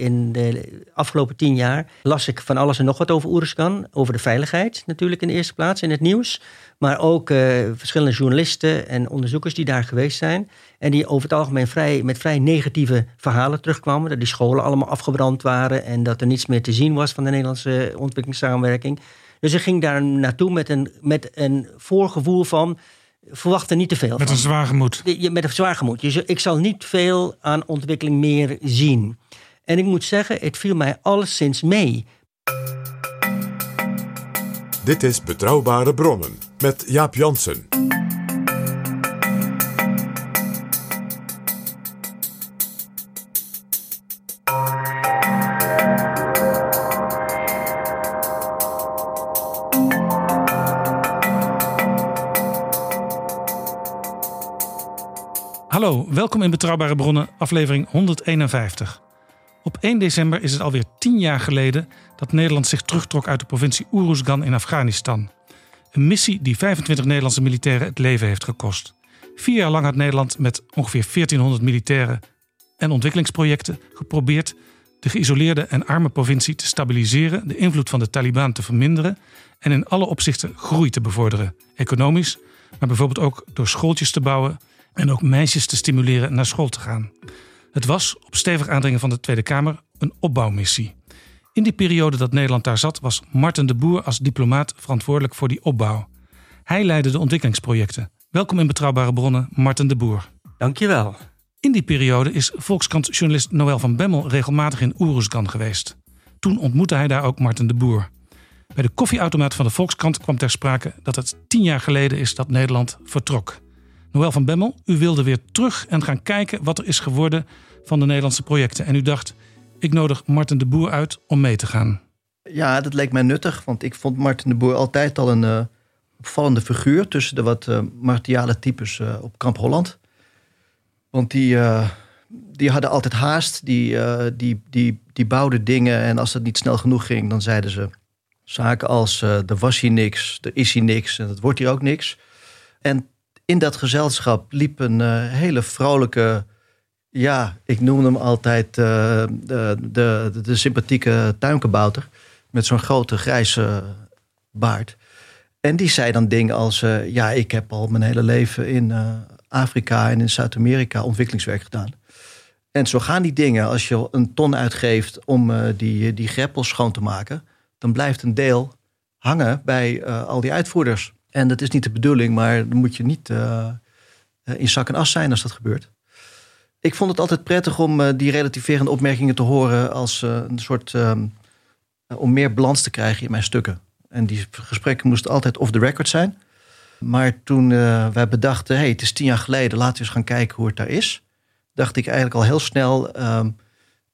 In de afgelopen tien jaar las ik van alles en nog wat over Oeruzkan. Over de veiligheid natuurlijk in de eerste plaats in het nieuws. Maar ook eh, verschillende journalisten en onderzoekers die daar geweest zijn. En die over het algemeen vrij, met vrij negatieve verhalen terugkwamen. Dat die scholen allemaal afgebrand waren. En dat er niets meer te zien was van de Nederlandse ontwikkelingssamenwerking. Dus ik ging daar naartoe met een, met een voorgevoel van... verwacht er niet te veel Met van. een zwaar gemoed. Met een zwaar gemoed. Ik zal niet veel aan ontwikkeling meer zien. En ik moet zeggen, het viel mij alleszins mee. Dit is Betrouwbare Bronnen met Jaap Jansen. Hallo, welkom in Betrouwbare Bronnen, aflevering 151. Op 1 december is het alweer 10 jaar geleden dat Nederland zich terugtrok uit de provincie Uruzgan in Afghanistan. Een missie die 25 Nederlandse militairen het leven heeft gekost. Vier jaar lang had Nederland met ongeveer 1400 militairen en ontwikkelingsprojecten geprobeerd de geïsoleerde en arme provincie te stabiliseren, de invloed van de Taliban te verminderen en in alle opzichten groei te bevorderen. Economisch, maar bijvoorbeeld ook door schooltjes te bouwen en ook meisjes te stimuleren naar school te gaan. Het was, op stevig aandringen van de Tweede Kamer, een opbouwmissie. In die periode dat Nederland daar zat, was Marten de Boer als diplomaat verantwoordelijk voor die opbouw. Hij leidde de ontwikkelingsprojecten. Welkom in Betrouwbare Bronnen, Marten de Boer. Dankjewel. In die periode is Volkskrant-journalist Noël van Bemmel regelmatig in Oeruzgan geweest. Toen ontmoette hij daar ook Marten de Boer. Bij de koffieautomaat van de Volkskrant kwam ter sprake dat het tien jaar geleden is dat Nederland vertrok. Noël van Bemmel, u wilde weer terug en gaan kijken wat er is geworden van de Nederlandse projecten. En u dacht, ik nodig Marten de Boer uit om mee te gaan. Ja, dat leek mij nuttig, want ik vond Martin de Boer altijd al een eh, opvallende figuur tussen de wat eh martiale types eh, op Kamp Holland. Want die, die hadden altijd haast, die, die, die, die bouwden dingen en als het niet snel genoeg ging, dan zeiden ze zaken als er was hier niks, er is hier niks en het wordt hier ook niks. En in dat gezelschap liep een eh, hele vrolijke, ja, ik noem hem altijd eh, de, de, de, sympathieke tuinkebouter. Met zo'n grote grijze baard. En die zei dan dingen als: eh, Ja, ik heb al mijn hele leven in Afrika en in Zuid-Amerika ontwikkelingswerk gedaan. En zo gaan die dingen. Als je een ton uitgeeft om die, die greppels schoon te maken, dan blijft een deel hangen bij al die uitvoerders. En dat is niet de bedoeling, maar dan moet je niet eh, in zak en as zijn als dat gebeurt. Ik vond het altijd prettig om eh, die relativerende opmerkingen te horen als eh, een soort. ehm, om meer balans te krijgen in mijn stukken. En die gesprekken moesten altijd off the record zijn. Maar toen eh, wij bedachten, hey, het is tien jaar geleden, laten we eens gaan kijken hoe het daar is. Dacht ik eigenlijk al heel snel, ehm,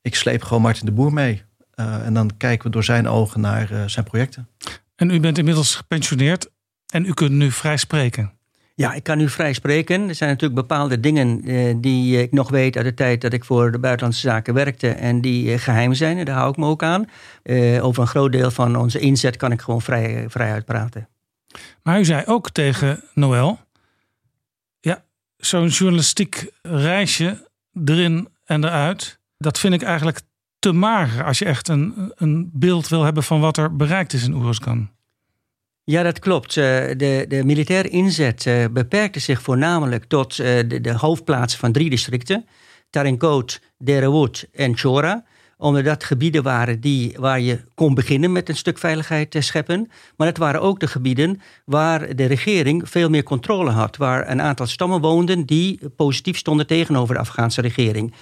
ik sleep gewoon Martin de Boer mee. Eh, en dan kijken we door zijn ogen naar eh, zijn projecten. En u bent inmiddels gepensioneerd en u kunt nu vrij spreken. Ja, ik kan nu vrij spreken. Er zijn natuurlijk bepaalde dingen eh, die ik nog weet uit de tijd dat ik voor de buitenlandse zaken werkte en die eh, geheim zijn. En daar hou ik me ook aan. Eh, over een groot deel van onze inzet kan ik gewoon vrij, vrij uitpraten. Maar u zei ook tegen Noël: Ja, zo'n journalistiek reisje erin en eruit, dat vind ik eigenlijk te mager als je echt een, een beeld wil hebben van wat er bereikt is in Oeruzgan. Ja, dat klopt. Eh, De, de militaire inzet eh, beperkte zich voornamelijk tot eh, de, de hoofdplaatsen van drie districten: Tarinkot, Derewood en Chora. Omdat dat gebieden waren die, waar je kon beginnen met een stuk veiligheid te scheppen. Maar het waren ook de gebieden waar de regering veel meer controle had. Waar een aantal stammen woonden die positief stonden tegenover de Afghaanse regering.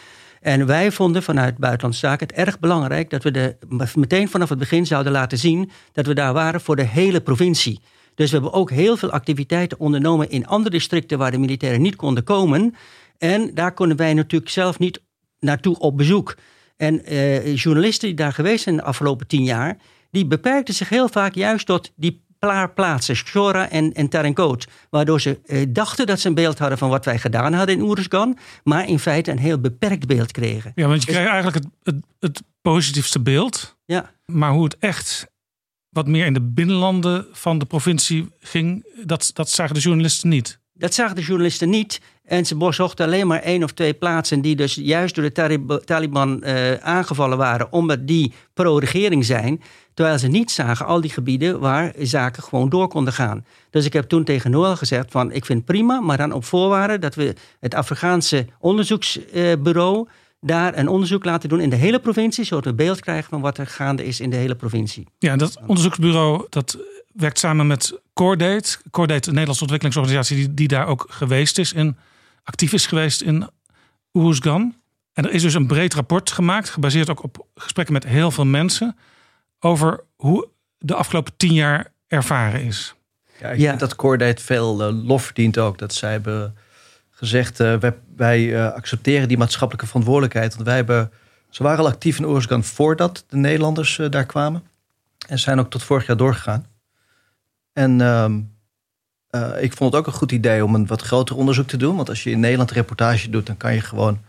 En wij vonden vanuit Buitenlandse Zaken het erg belangrijk dat we de, meteen vanaf het begin zouden laten zien dat we daar waren voor de hele provincie. Dus we hebben ook heel veel activiteiten ondernomen in andere districten waar de militairen niet konden komen. En daar konden wij natuurlijk zelf niet naartoe op bezoek. En eh, journalisten die daar geweest zijn de afgelopen tien jaar, die beperkten zich heel vaak juist tot die paar plaatsen, Shora en, en Tarenkoot. Waardoor ze eh, dachten dat ze een beeld hadden van wat wij gedaan hadden in Oeruzgan, maar in feite een heel beperkt beeld kregen. Ja, want je dus, krijgt eigenlijk het, het, het positiefste beeld. Ja. Maar hoe het echt wat meer in de binnenlanden van de provincie ging, dat, dat zagen de journalisten niet. Dat zagen de journalisten niet. En ze zochten alleen maar één of twee plaatsen die dus juist door de Taliban uh, aangevallen waren, omdat die pro-regering zijn. Terwijl ze niet zagen al die gebieden waar zaken gewoon door konden gaan. Dus ik heb toen tegen Noël gezegd van ik vind prima, maar dan op voorwaarde dat we het Afrikaanse onderzoeksbureau daar een onderzoek laten doen in de hele provincie, zodat we beeld krijgen van wat er gaande is in de hele provincie. Ja, dat onderzoeksbureau dat werkt samen met Cordate. Cordate, een Nederlandse ontwikkelingsorganisatie die, die daar ook geweest is en actief is geweest in Oeruzgan. En er is dus een breed rapport gemaakt, gebaseerd ook op gesprekken met heel veel mensen, over hoe de afgelopen tien jaar ervaren is. Ja, ik denk dat Cordate veel uh, lof verdient ook. Dat zij hebben gezegd, uh, wij, wij uh, accepteren die maatschappelijke verantwoordelijkheid. Want wij hebben, ze waren al actief in Oeruzgan voordat de Nederlanders daar kwamen. En zijn ook tot vorig jaar doorgegaan. En ehm, uh, ik vond het ook een goed idee om een wat groter onderzoek te doen. Want als je in Nederland een reportage doet, dan kan je gewoon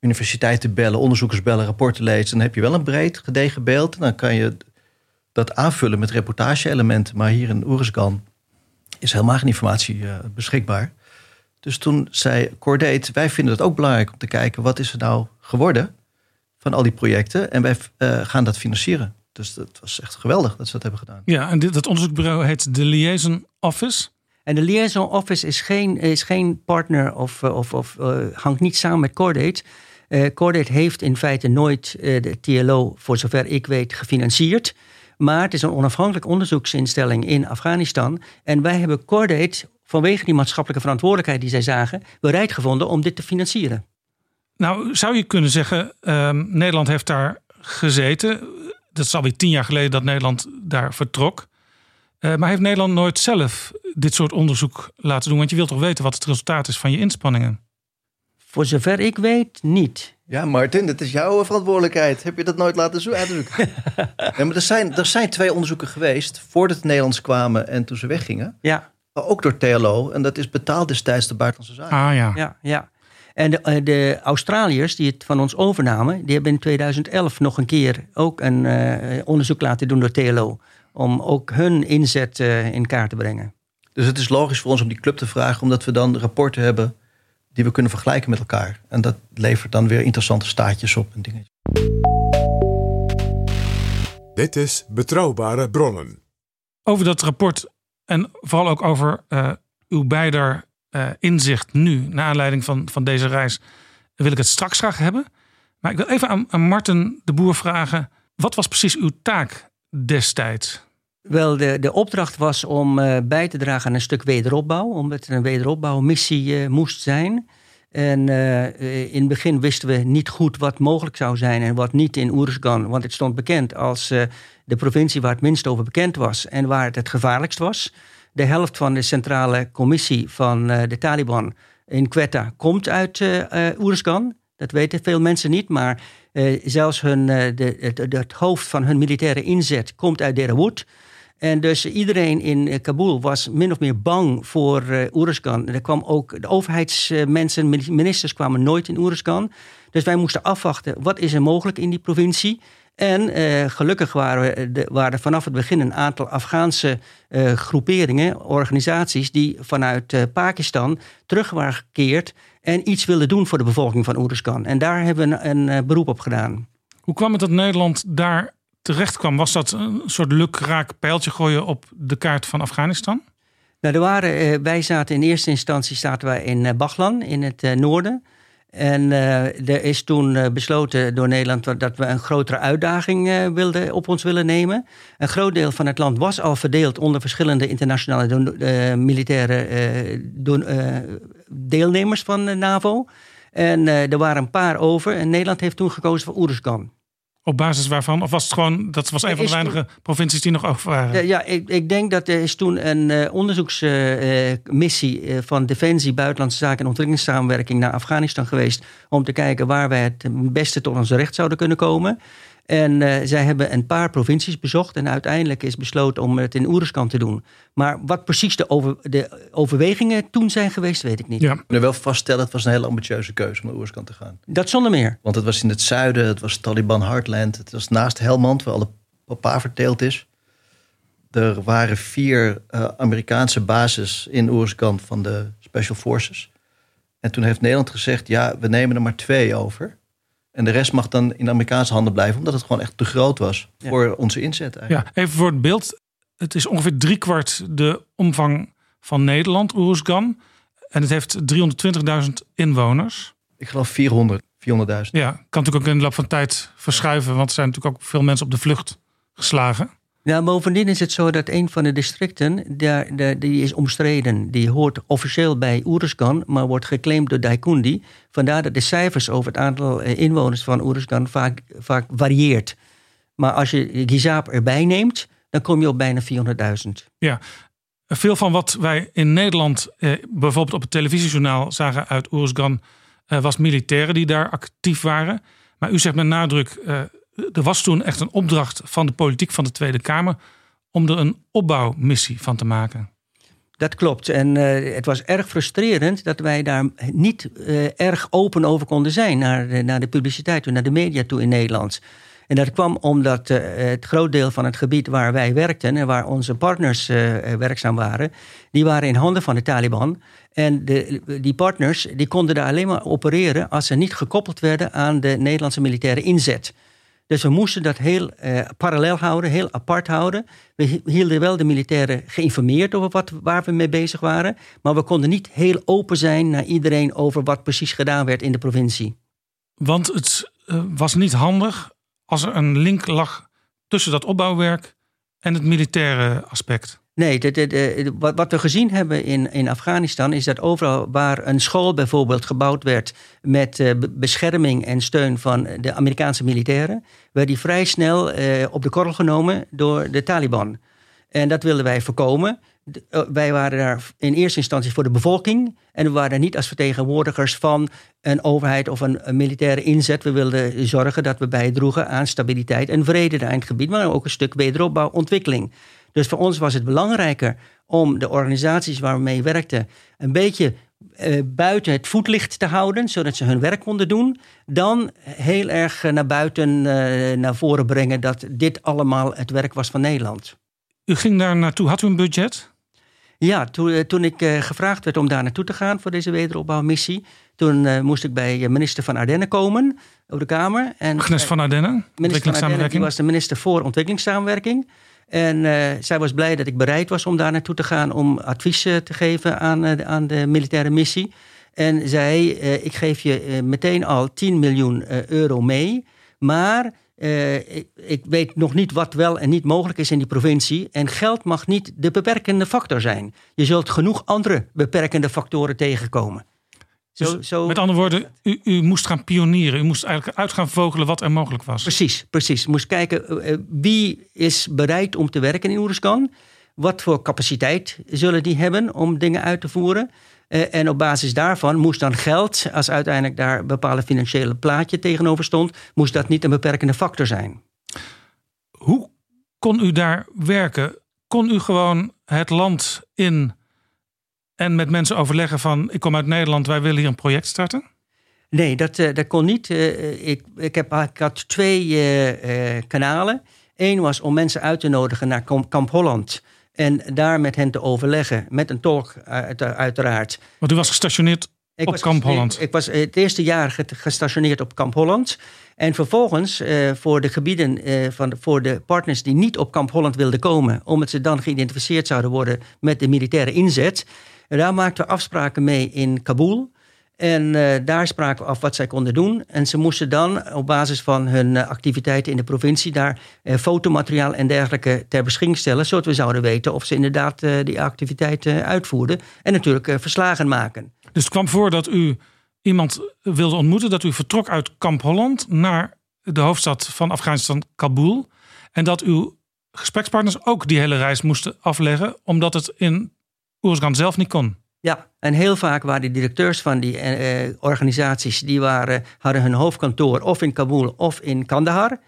universiteiten bellen, onderzoekers bellen, rapporten lezen. Dan heb je wel een breed, gedegen beeld. En dan kan je dat aanvullen met reportage-elementen. Maar hier in Oeruzgan is helemaal geen informatie uh, beschikbaar. Dus toen zei Cordate, wij vinden het ook belangrijk om te kijken... wat is er nou geworden van al die projecten. En wij uh, gaan dat financieren. Dus dat was echt geweldig dat ze dat hebben gedaan. Ja, en dit, dat onderzoekbureau heet de Liaison Office. En de liaison office is geen, is geen partner of, eh, of, of uh, hangt niet samen met Cordate. Uh, Cordate heeft in feite nooit de TLO, voor zover ik weet, gefinancierd. Maar het is een onafhankelijk onderzoeksinstelling in Afghanistan. En wij hebben Cordate, vanwege die maatschappelijke verantwoordelijkheid die zij zagen, bereid gevonden om dit te financieren. Nou, zou je kunnen zeggen, ehm, Nederland heeft daar gezeten. Dat is alweer tien jaar geleden dat Nederland daar vertrok. Maar heeft Nederland nooit zelf dit soort onderzoek laten doen? Want je wilt toch weten wat het resultaat is van je inspanningen? Voor zover ik weet, niet. Ja, Martin, dat is jouw verantwoordelijkheid. Heb je dat nooit laten zo uitdrukken? nee, maar er zijn, er zijn twee onderzoeken geweest voordat de Nederlanders kwamen en toen ze weggingen. Ja. Maar ook door TLO. En dat is betaald destijds de buitenlandse zaken. Ah ja. Ja, ja. En de, eh, de, Australiërs die het van ons overnamen, die hebben in 2011 nog een keer ook een uh, onderzoek laten doen door TLO om ook hun inzet uh, in kaart te brengen. Dus het is logisch voor ons om die club te vragen, omdat we dan rapporten hebben die we kunnen vergelijken met elkaar. En dat levert dan weer interessante staatjes op en dingen. Dit is Betrouwbare Bronnen. Over dat rapport en vooral ook over uh, uw beider uh, inzicht nu, naar aanleiding van, van deze reis, wil ik het straks graag hebben. Maar ik wil even aan, aan Marten de Boer vragen: wat was precies uw taak destijds? Wel, de, de opdracht was om uh, bij te dragen aan een stuk wederopbouw, omdat het een wederopbouwmissie uh, moest zijn. En uh, in het begin wisten we niet goed wat mogelijk zou zijn en wat niet in Oeruzgan. Want het stond bekend als de provincie waar het minst over bekend was en waar het het gevaarlijkst was. De helft van de centrale commissie van de Taliban in Quetta komt uit Oeruzgan. Dat weten veel mensen niet, maar zelfs hun, de, het, het hoofd van hun militaire inzet komt uit Derawood. En dus iedereen in eh, Kabul was min of meer bang voor uh. Er kwam ook, de overheidsmensen, ministers kwamen nooit in Oeruzgan. Dus wij moesten afwachten, wat is er mogelijk in die provincie? En uh, gelukkig waren, de, waren er vanaf het begin een aantal Afghaanse groeperingen, organisaties, die vanuit Pakistan terug waren gekeerd en iets wilden doen voor de bevolking van Oeruzgan. En daar hebben we een, een beroep op gedaan. Hoe kwam het dat Nederland daar terecht kwam, was dat een soort lukraak pijltje gooien op de kaart van Afghanistan? Nou, er waren, eh, wij zaten in eerste instantie zaten wij in eh, Baglan in het eh, noorden. En er is toen besloten door Nederland dat we een grotere uitdaging wilden, op ons willen nemen. Een groot deel van het land was al verdeeld onder verschillende internationale militaire deelnemers van de NAVO. En er waren een paar over. En Nederland heeft toen gekozen voor Oeruzgan. Op basis waarvan? Of was het gewoon, dat was een van de weinige provincies die nog over waren? Ja, ik, ik, denk dat er is toen een uh, onderzoeksmissie uh, van Defensie, Buitenlandse Zaken en Ontwikkelingssamenwerking naar Afghanistan geweest. Om te kijken waar wij het beste tot ons recht zouden kunnen komen. En uh, zij hebben een paar provincies bezocht en uiteindelijk is besloten om het in Oeruzkan te doen. Maar wat precies de, over, de overwegingen toen zijn geweest, weet ik niet. Ja. We kunnen wel vaststellen, het was een hele ambitieuze keuze om naar Oeruzkan te gaan. Dat zonder meer. Want het was in het zuiden, het was Taliban Heartland, het was naast Helmand, waar alle papa verteeld is. Er waren vier uh, Amerikaanse bases in Oeruzkan van de Special Forces. En toen heeft Nederland gezegd, ja, we nemen er maar twee over. En de rest mag dan in de Amerikaanse handen blijven, omdat het gewoon echt te groot was voor onze inzet. Eigenlijk. Ja, even voor het beeld. Het is ongeveer driekwart de omvang van Nederland, Oeruzgan. En het heeft 320.000 inwoners. Ik geloof 400, 400.000. Ja, kan natuurlijk ook in de loop van tijd verschuiven, want er zijn natuurlijk ook veel mensen op de vlucht geslagen. Ja, bovendien is het zo dat een van de districten, daar, die is omstreden. Die hoort officieel bij Oeruzgan, maar wordt geclaimd door Daikundi. Vandaar dat de cijfers over het aantal eh, inwoners van Oeruzgan vaak, vaak varieert. Maar als je Gizap erbij neemt, dan kom je op bijna 400.000. Ja, veel van wat wij in Nederland eh, bijvoorbeeld op het televisiejournaal zagen uit Oeruzgan... Eh, was militairen die daar actief waren. Maar u zegt met nadruk... Eh, er was toen echt een opdracht van de politiek van de Tweede Kamer om er een opbouwmissie van te maken. Dat klopt. En uh, het was erg frustrerend dat wij daar niet uh, erg open over konden zijn naar, de, naar de publiciteit toe, naar de media toe in Nederland. En dat kwam omdat uh, het groot deel van het gebied waar wij werkten en waar onze partners werkzaam waren, die waren in handen van de Taliban. En de, die partners die konden daar alleen maar opereren als ze niet gekoppeld werden aan de Nederlandse militaire inzet. Dus we moesten dat heel uh, parallel houden, heel apart houden. We hielden wel de militairen geïnformeerd over wat, waar we mee bezig waren. Maar we konden niet heel open zijn naar iedereen over wat precies gedaan werd in de provincie. Want het uh, was niet handig als er een link lag tussen dat opbouwwerk en het militaire aspect. Nee, wat, wat, we gezien hebben in, in Afghanistan is dat overal waar een school bijvoorbeeld gebouwd werd met uh, bescherming en steun van de Amerikaanse militairen, werd die vrij snel uh, op de korrel genomen door de Taliban. En dat wilden wij voorkomen. Uh, wij waren daar in eerste instantie voor de bevolking. En we waren niet als vertegenwoordigers van een overheid of een, een militaire inzet. We wilden zorgen dat we bijdroegen aan stabiliteit en vrede in het gebied, maar ook een stuk wederopbouw, ontwikkeling. Dus voor ons was het belangrijker om de organisaties waar we mee werkten een beetje uh, buiten het voetlicht te houden, zodat ze hun werk konden doen, dan heel erg naar buiten uh, naar voren brengen dat dit allemaal het werk was van Nederland. U ging daar naartoe, had u een budget? Ja, toen, toen ik gevraagd werd om daar naartoe te gaan voor deze wederopbouwmissie, toen moest ik bij minister van Ardennen komen op de Kamer. En, Agnes van Ardennen, minister van Ardennen, die was de minister voor ontwikkelingssamenwerking. En uh, zij was blij dat ik bereid was om daar naartoe te gaan om advies te geven aan, uh, aan de militaire missie. En zei: Ik geef je meteen al 10 miljoen euro mee. Maar ik, weet nog niet wat wel en niet mogelijk is in die provincie. En geld mag niet de beperkende factor zijn. Je zult genoeg andere beperkende factoren tegenkomen. Dus zo, met andere woorden, u, u, moest gaan pionieren. U moest eigenlijk uit gaan vogelen wat er mogelijk was. Precies, precies. Moest kijken uh, wie is bereid om te werken in Oeruzkan. Wat voor capaciteit zullen die hebben om dingen uit te voeren. Uh, en op basis daarvan moest dan geld, als uiteindelijk daar een bepaalde financiële plaatje tegenover stond, moest dat niet een beperkende factor zijn. Hoe kon u daar werken? Kon u gewoon het land in en met mensen overleggen van ik kom uit Nederland, wij willen hier een project starten? Nee, dat, uh, dat kon niet. Uh, ik, ik, heb, ik had twee kanalen. Eén was om mensen uit te nodigen naar Kamp Holland. En daar met hen te overleggen, met een tolk uit, uiteraard. Want u was gestationeerd ik op was, Kamp Holland? Ik, ik, was het eerste jaar gestationeerd op Kamp Holland. En vervolgens voor de gebieden, van, voor de partners die niet op Kamp Holland wilden komen... omdat ze dan geïdentificeerd zouden worden met de militaire inzet... Daar maakten we afspraken mee in Kabul. En uh, daar spraken we af wat zij konden doen. En ze moesten dan op basis van hun uh, activiteiten in de provincie daar uh, fotomateriaal en dergelijke ter beschikking stellen, zodat we zouden weten of ze inderdaad die activiteiten uitvoerden. En natuurlijk verslagen maken. Dus het kwam voor dat u iemand wilde ontmoeten, dat u vertrok uit Kamp Holland naar de hoofdstad van Afghanistan, Kabul. En dat uw gesprekspartners ook die hele reis moesten afleggen, omdat het in Oersgan zelf niet kon. Ja, en heel vaak waren de directeurs van die eh, organisaties, die waren, hadden hun hoofdkantoor of in Kabul of in Kandahar.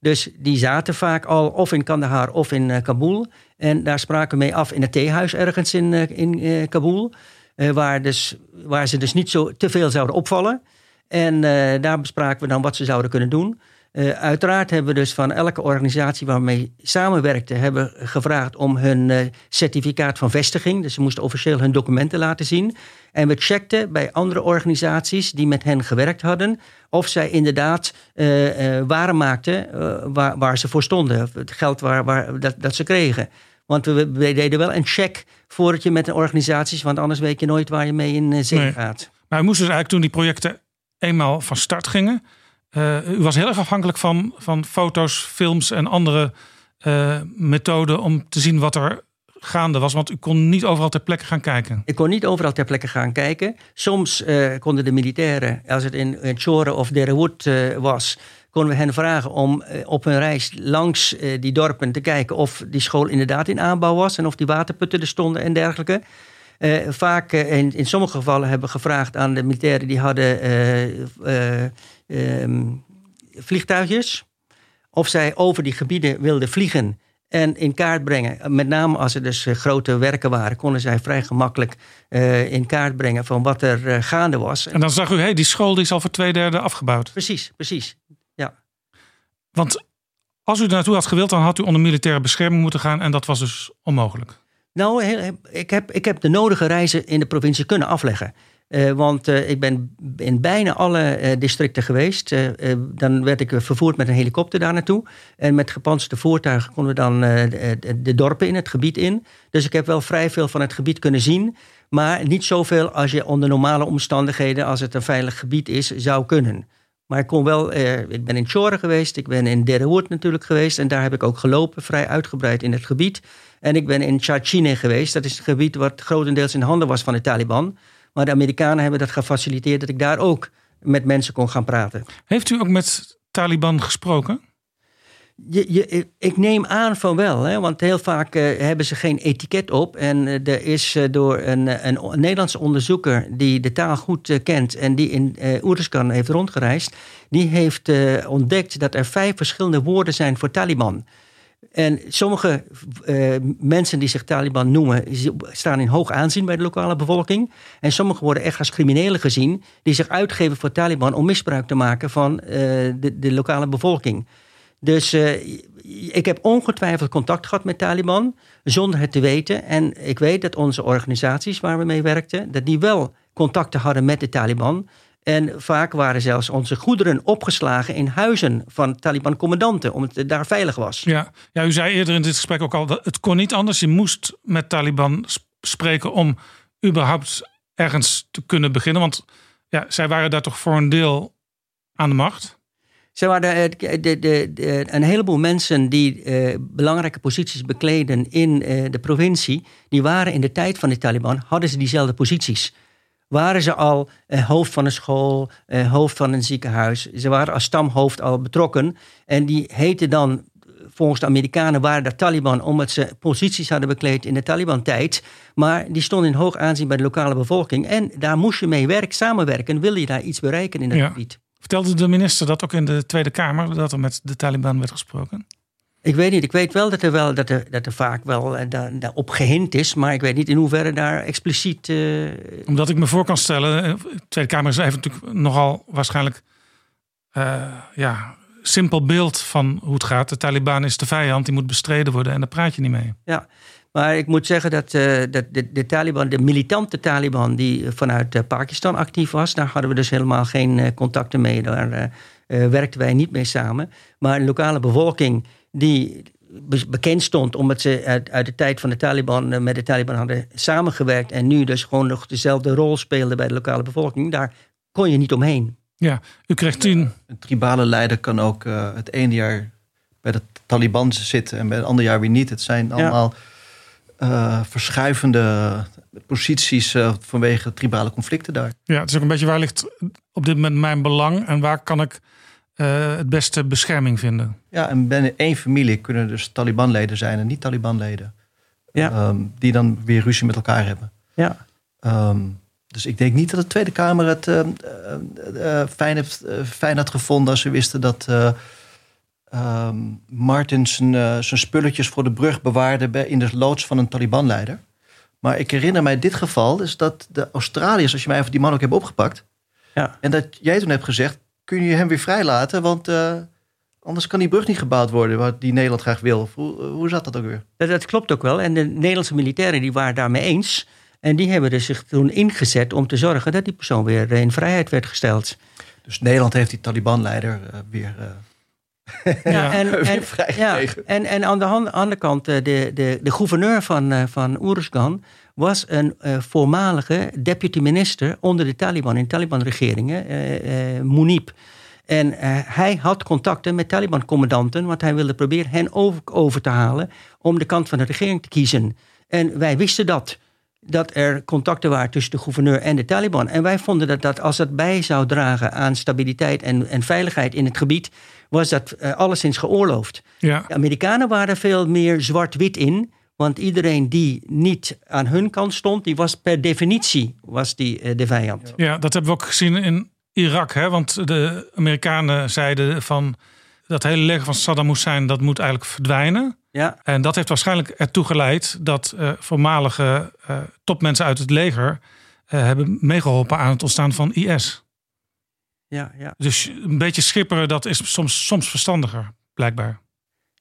Dus die zaten vaak al of in Kandahar of in uh, Kabul. En daar spraken we mee af in het theehuis ergens in, uh, in Kabul. waar, dus, waar ze dus niet zo te veel zouden opvallen. En daar bespraken we dan wat ze zouden kunnen doen. Uh, uiteraard hebben we dus van elke organisatie waarmee samenwerkten, hebben gevraagd om hun uh, certificaat van vestiging. Dus ze moesten officieel hun documenten laten zien. En we checkten bij andere organisaties die met hen gewerkt hadden, of zij inderdaad uh, waren maakten waar, waar, ze voor stonden. Het geld waar, waar, dat, dat ze kregen. Want we, we, deden wel een check voordat je met een organisatie, want anders weet je nooit waar je mee in zee nee. gaat. Maar we moesten dus eigenlijk toen die projecten eenmaal van start gingen uh, u was heel erg afhankelijk van, van foto's, films en andere uh, methoden om te zien wat er gaande was. Want u kon niet overal ter plekke gaan kijken. Ik kon niet overal ter plekke gaan kijken. Soms uh, konden de militairen, als het in, in Chore of Derewood was, konden we hen vragen om op hun reis langs die dorpen te kijken of die school inderdaad in aanbouw was en of die waterputten er stonden en dergelijke. Vaak in, in sommige gevallen hebben we gevraagd aan de militairen die hadden um, vliegtuigjes. Of zij over die gebieden wilden vliegen en in kaart brengen. Met name als er dus eh, grote werken waren, konden zij vrij gemakkelijk uh, in kaart brengen van wat er uh, gaande was. En dan zag u, hey, die school die is al voor twee derde afgebouwd. Precies, precies. Ja. Want als u er naartoe had gewild, dan had u onder militaire bescherming moeten gaan en dat was dus onmogelijk. Nou, ik heb, ik heb de nodige reizen in de provincie kunnen afleggen. Uh, want uh, ik ben in bijna alle uh, districten geweest. dan werd ik vervoerd met een helikopter daar naartoe. En met gepantserde voertuigen konden we dan de, dorpen in, het gebied in. Dus ik heb wel vrij veel van het gebied kunnen zien. Maar niet zoveel als je onder normale omstandigheden, als het een veilig gebied is, zou kunnen. Maar ik kon wel, ik ben in Chore geweest, ik ben in Derewood natuurlijk geweest. En daar heb ik ook gelopen, vrij uitgebreid in het gebied. En ik ben in Chachine geweest. Dat is het gebied wat grotendeels in handen was van de Taliban. Maar de Amerikanen hebben dat gefaciliteerd dat ik daar ook met mensen kon gaan praten. Heeft u ook met Taliban gesproken? Je, je, ik neem aan van wel, hè, want heel vaak uh, hebben ze geen etiket op. En uh, er is uh, door een, een, Nederlandse onderzoeker die de taal goed kent en die in Oeriskan heeft rondgereisd, die heeft ontdekt dat er vijf verschillende woorden zijn voor Taliban. En sommige uh, mensen die zich Taliban noemen, staan in hoog aanzien bij de lokale bevolking. En sommigen worden echt als criminelen gezien, die zich uitgeven voor Taliban om misbruik te maken van uh, de, lokale bevolking. Dus uh, ik heb ongetwijfeld contact gehad met Taliban, zonder het te weten. En ik weet dat onze organisaties waar we mee werkten, dat die wel contacten hadden met de Taliban. En vaak waren zelfs onze goederen opgeslagen in huizen van Taliban-commandanten, omdat het daar veilig was. Ja. ja, u zei eerder in dit gesprek ook al dat het kon niet anders. Je moest met Taliban spreken om überhaupt ergens te kunnen beginnen. Want ja, zij waren daar toch voor een deel aan de macht. Ze waren de, de, de, een heleboel mensen die uh, belangrijke posities bekleden in uh, de provincie, die waren in de tijd van de Taliban, hadden ze diezelfde posities waren ze al eh, hoofd van een school, eh, hoofd van een ziekenhuis. Ze waren als stamhoofd al betrokken. En die heten dan, volgens de Amerikanen, waren de Taliban omdat ze posities hadden bekleed in de Taliban-tijd. Maar die stonden in hoog aanzien bij de lokale bevolking. En daar moest je mee werken, samenwerken, wil je daar iets bereiken in ja. gebied. Vertelde de minister dat ook in de Tweede Kamer, dat er met de Taliban werd gesproken? Ik weet niet. Ik weet wel dat er, wel, dat er, dat er vaak wel daar, daarop gehind is. Maar ik weet niet in hoeverre daar expliciet. Uh... Omdat ik me voor kan stellen. De Tweede Kamer heeft natuurlijk nogal waarschijnlijk. Uh, ja, simpel beeld van hoe het gaat. De Taliban is de vijand, die moet bestreden worden. En daar praat je niet mee. Ja, maar ik moet zeggen dat, dat de, de, Taliban, de militante Taliban. die vanuit Pakistan actief was. daar hadden we dus helemaal geen contacten mee. Daar werkten wij niet mee samen. Maar de lokale bevolking die bekend stond omdat ze uit, uit, de tijd van de Taliban met de Taliban hadden samengewerkt en nu dus gewoon nog dezelfde rol speelden bij de lokale bevolking, daar kon je niet omheen. Ja, u kreeg tien. Een tribale leider kan ook het ene jaar bij de Taliban zitten en bij het andere jaar weer niet. Het zijn allemaal verschuivende posities vanwege tribale conflicten daar. Ja, het is ook een beetje waar ligt op dit moment mijn belang en waar kan ik uh, het beste bescherming vinden. Ja, en binnen één familie kunnen dus Taliban-leden zijn en niet Taliban-leden. Ja. Um, die dan weer ruzie met elkaar hebben. Ja. Um, dus ik denk niet dat de Tweede Kamer het uh, uh, fijn, heeft, fijn had gevonden als ze wisten dat um, Martin zijn, zijn spulletjes voor de brug bewaarde bij, in de loods van een Taliban-leider. Maar ik herinner mij dit geval, is dat de Australiërs, als je mij even die man ook hebt opgepakt. Ja. En dat jij toen hebt gezegd, kun je hem weer vrijlaten? Want uh, anders kan die brug niet gebouwd worden, wat die Nederland graag wil. Hoe, hoe zat dat ook weer? Dat, dat, klopt ook wel. En de Nederlandse militairen die waren daarmee eens. En die hebben er zich toen ingezet om te zorgen dat die persoon weer in vrijheid werd gesteld. Dus Nederland heeft die Taliban-leider uh, weer. Uh, ja, en, en, ja, en, en aan de andere kant, de, de, de gouverneur van, van Uruzgan was een uh, voormalige deputy minister onder de Taliban in Taliban-regeringen, uh, uh, Munib. En hij had contacten met Taliban-commandanten, want hij wilde proberen hen over, over te halen om de kant van de regering te kiezen. En wij wisten dat dat er contacten waren tussen de gouverneur en de Taliban. En wij vonden dat, dat als dat bij zou dragen aan stabiliteit en, en veiligheid in het gebied, was dat alleszins geoorloofd. Ja. De Amerikanen waren veel meer zwart-wit in. Want iedereen die niet aan hun kant stond, die was per definitie was die, uh, de vijand. Ja, dat hebben we ook gezien in Irak. Hè? Want de Amerikanen zeiden van dat hele leger van Saddam Hussein, dat moet eigenlijk verdwijnen. Ja. En dat heeft waarschijnlijk ertoe geleid dat uh, voormalige uh, topmensen uit het leger hebben meegeholpen aan het ontstaan van IS. Ja, ja. Dus een beetje schipperen, dat is soms, soms verstandiger, blijkbaar.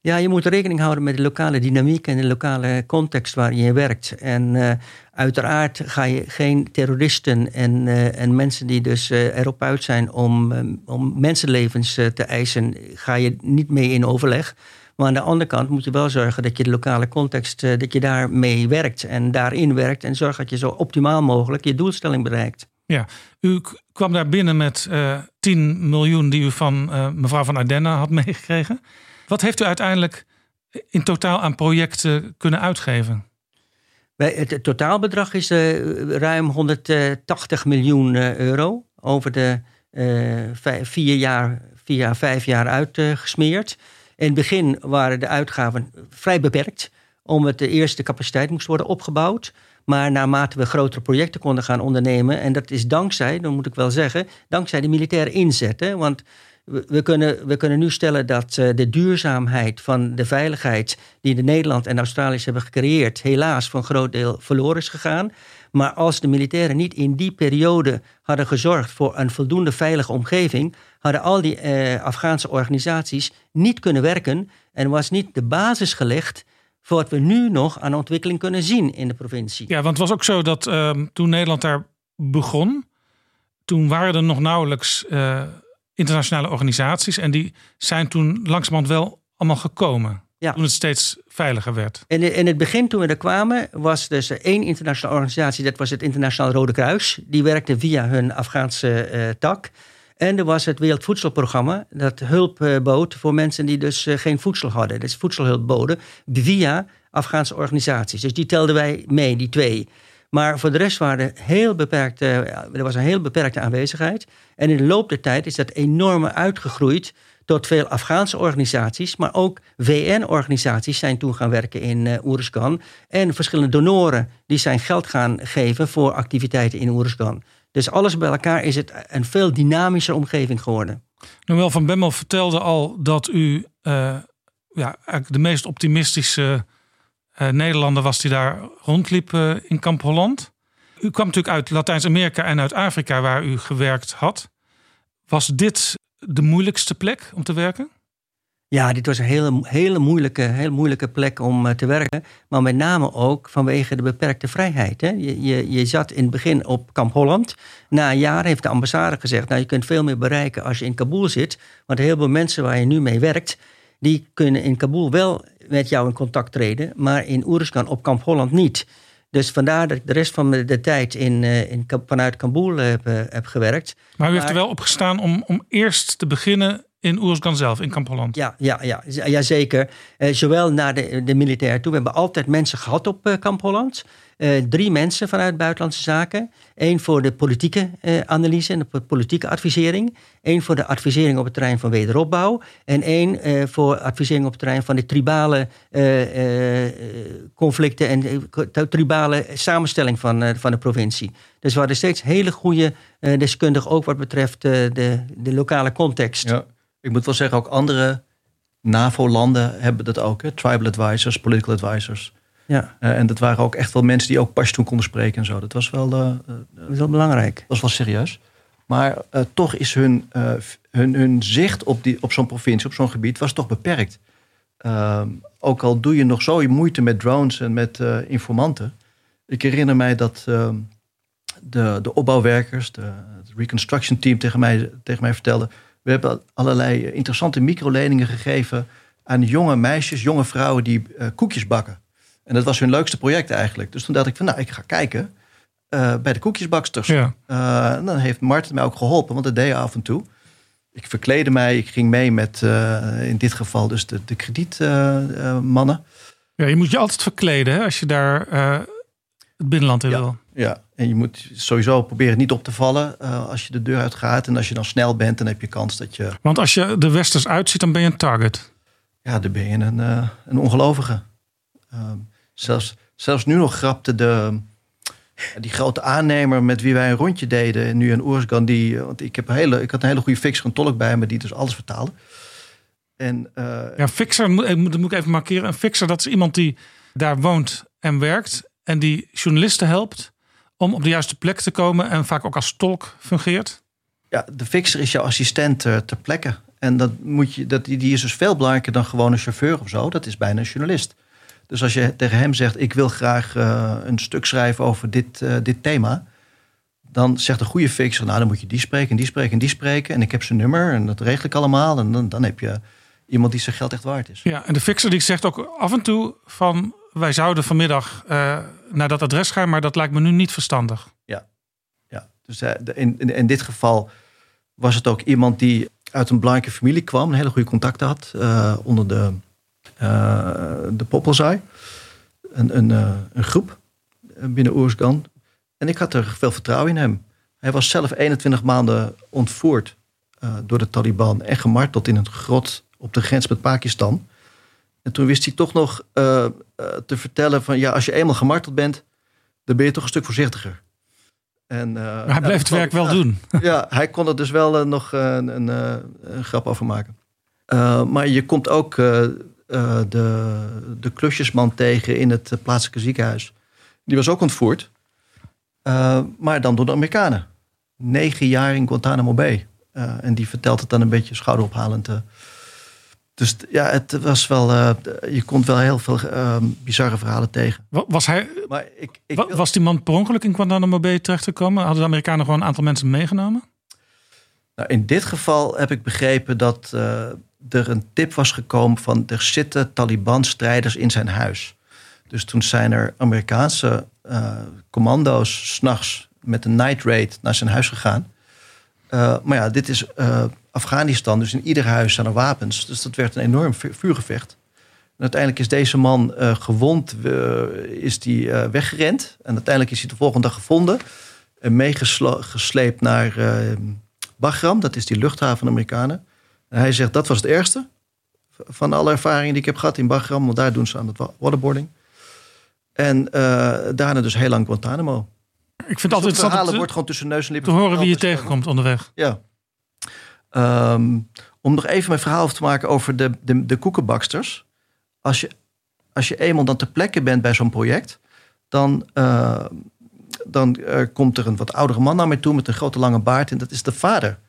Ja, je moet rekening houden met de lokale dynamiek en de lokale context waar je werkt. En uh, uiteraard ga je geen terroristen en, uh, en mensen die dus uh, erop uit zijn om, om mensenlevens te eisen, ga je niet mee in overleg. Maar aan de andere kant moet je wel zorgen dat je de lokale context, dat je daarmee werkt en daarin werkt. En zorg dat je zo optimaal mogelijk je doelstelling bereikt. Ja, u kwam daar binnen met 10 miljoen die u van mevrouw van Ardenne had meegekregen. Wat heeft u uiteindelijk in totaal aan projecten kunnen uitgeven? Het totaalbedrag is uh, ruim 180 miljoen uh, euro over de uh, vier, jaar, vier vijf jaar uitgesmeerd. in het begin waren de uitgaven vrij beperkt, omdat de eerste capaciteit moest worden opgebouwd. Maar naarmate we grotere projecten konden gaan ondernemen, en dat is dankzij, dan moet ik wel zeggen, dankzij de militaire inzet. Want we kunnen, we kunnen nu stellen dat uh, de duurzaamheid van de veiligheid die de Nederland en Australiërs hebben gecreëerd, helaas voor een groot deel verloren is gegaan. Maar als de militairen niet in die periode hadden gezorgd voor een voldoende veilige omgeving, hadden al die uh, Afghaanse organisaties niet kunnen werken en was niet de basis gelegd voor wat we nu nog aan ontwikkeling kunnen zien in de provincie. Ja, want het was ook zo dat uh, toen Nederland daar begon, toen waren er nog nauwelijks uh, internationale organisaties. En die zijn toen langzamerhand wel allemaal gekomen. Ja. Toen het steeds veiliger werd. In, in het begin, toen we er kwamen, was dus één internationale organisatie. Dat was het Internationaal Rode Kruis. Die werkte via hun Afghaanse uh, tak. En er was het Wereldvoedselprogramma. Dat hulp uh, bood voor mensen die dus uh, geen voedsel hadden. Dus voedselhulp boden via Afghaanse organisaties. Dus die telden wij mee, die twee. Maar voor de rest waren heel beperkte, er was een heel beperkte aanwezigheid. En in de loop der tijd is dat enorm uitgegroeid tot veel Afghaanse organisaties, maar ook VN-organisaties zijn toen gaan werken in uh. En verschillende donoren die zijn geld gaan geven voor activiteiten in Oeruzgan. Dus alles bij elkaar is het een veel dynamischer omgeving geworden. Noël van Bemmel vertelde al dat u uh, ja, de meest optimistische Nederlander was die daar rondliep uh, in Kamp Holland. U kwam natuurlijk uit Latijns-Amerika en uit Afrika waar u gewerkt had. Was dit de moeilijkste plek om te werken? Ja, dit was een hele, hele, moeilijke, hele moeilijke plek om uh, te werken. Maar met name ook vanwege de beperkte vrijheid. Hè. Je, je, je zat in het begin op Kamp Holland. Na een jaar heeft de ambassade gezegd... nou, je kunt veel meer bereiken als je in Kabul zit. Want heel veel mensen waar je nu mee werkt... die kunnen in Kabul wel met jou in contact treden, maar in Oeruzgan op Kamp Holland niet. Dus vandaar dat ik de rest van de tijd in, in, vanuit Kabul heb, heb gewerkt. Maar u heeft er wel opgestaan om, om eerst te beginnen in Oeruzgan zelf, in Kamp Holland. Ja, ja, ja, ja zeker. Uh, zowel naar de, de militair toe. We hebben altijd mensen gehad op uh, Kamp Holland. Uh, drie mensen vanuit Buitenlandse Zaken. Eén voor de politieke analyse en de politieke advisering. Eén voor de advisering op het terrein van wederopbouw. En één voor advisering op het terrein van de tribale conflicten en de tribale samenstelling van, van de provincie. Dus we hadden steeds hele goede deskundigen, ook wat betreft de, de lokale context. Ja. Ik moet wel zeggen, ook andere NAVO-landen hebben dat ook. Hè? Tribal advisors, political advisors. Ja. Uh, en dat waren ook echt wel mensen die ook Pashto konden spreken en zo. Dat was wel, uh, dat was wel belangrijk. Dat was wel serieus. Maar uh, toch is hun, hun, hun zicht op, die, op zo'n provincie, op zo'n gebied, was toch beperkt. Ehm, ook al doe je nog zo je moeite met drones en met informanten. Ik herinner mij dat ehm, de, de opbouwwerkers, de, het reconstruction team tegen mij, tegen mij vertelden we hebben allerlei interessante microleningen gegeven aan jonge meisjes, jonge vrouwen die uh, koekjes bakken. En dat was hun leukste project eigenlijk. Dus toen dacht ik van nou, ik ga kijken uh, bij de koekjesbaksters. Ja. Uh, en dan heeft Martin mij ook geholpen, want dat deed je af en toe. Ik verkleedde mij, ik ging mee met in dit geval dus de, de kredietmannen. ja, je moet je altijd verkleden hè, als je daar het binnenland in ja. wil. Ja, en je moet sowieso proberen niet op te vallen uh, als je de deur uitgaat. En als je dan snel bent, dan heb je kans dat je... Want als je de westers uitziet, dan ben je een target. Ja, dan ben je een, uh, een ongelovige. Uh, zelfs, zelfs nu nog grapte de, die grote aannemer met wie wij een rondje deden... nu in Oersgan, die... Want ik, heb een hele, ik had een hele goede fixer, een tolk bij me... die dus alles vertaalde. En, ja, fixer, dat moet ik even markeren. Een fixer, dat is iemand die daar woont en werkt... en die journalisten helpt om op de juiste plek te komen en vaak ook als tolk fungeert? Ja, de fixer is jouw assistent uh, ter plekke. En dat moet je, dat, die is dus veel belangrijker dan gewoon een chauffeur of zo. Dat is bijna een journalist. Dus als je tegen hem zegt: Ik wil graag uh, een stuk schrijven over dit, uh, dit thema. Dan zegt een goede fixer: Nou, dan moet je die spreken en die spreken en die spreken. En ik heb zijn nummer en dat regel ik allemaal. En dan, dan heb je iemand die zijn geld echt waard is. Ja, en de fixer die zegt ook af en toe van wij zouden vanmiddag uh, naar dat adres gaan, maar dat lijkt me nu niet verstandig. Ja, ja. dus uh, in, in, in, dit geval was het ook iemand die uit een belangrijke familie kwam, een hele goede contacten had uh, onder de, de Poppelzaai. Een, een, een groep binnen Oersgan. En ik had er veel vertrouwen in hem. Hij was zelf 21 maanden ontvoerd door de Taliban en gemarteld in een grot op de grens met Pakistan. En toen wist hij toch nog uh, te vertellen van ja, als je eenmaal gemarteld bent, dan ben je toch een stuk voorzichtiger. En, uh, hij bleef het werk wel doen. Ja, hij kon er dus wel nog een, een, een, grap over maken. maar je komt ook de, de klusjesman tegen in het plaatselijke ziekenhuis. Die was ook ontvoerd. maar dan door de Amerikanen. Negen jaar in Guantanamo Bay. en die vertelt het dan een beetje schouderophalend dus ja, het was wel. Uh, je komt wel heel veel uh, bizarre verhalen tegen. Was hij. Maar ik, ik was die man per ongeluk in Guantanamo Bay terechtgekomen? Hadden de Amerikanen gewoon een aantal mensen meegenomen? Nou, in dit geval heb ik begrepen dat uh, er een tip was gekomen van er zitten Taliban-strijders in zijn huis. Dus toen zijn er Amerikaanse commando's s'nachts met een night raid naar zijn huis gegaan. maar ja, dit is Afghanistan. Dus in ieder huis zijn er wapens. Dus dat werd een enorm vuurgevecht. En uiteindelijk is deze man uh, gewond, uh, is die uh, weggerend. En uiteindelijk is hij de volgende dag gevonden. En meegesleept naar Bagram, dat is die luchthaven van de Amerikanen. En hij zegt, dat was het ergste van alle ervaringen die ik heb gehad in Bagram. Want daar doen ze aan het waterboarding. En daarna dus heel lang Guantanamo. Ik vind dus altijd het verhalen wordt gewoon tussen neus en lippen. Te horen wie je tegenkomt onderweg. Ja. Um, om nog even mijn verhaal af te maken over de, de, de koekenbaksters. Als je, als je eenmaal dan ter plekke bent bij zo'n project, dan, uh, dan uh, komt er een wat oudere man naar mij toe met een grote lange baard. En dat is de vader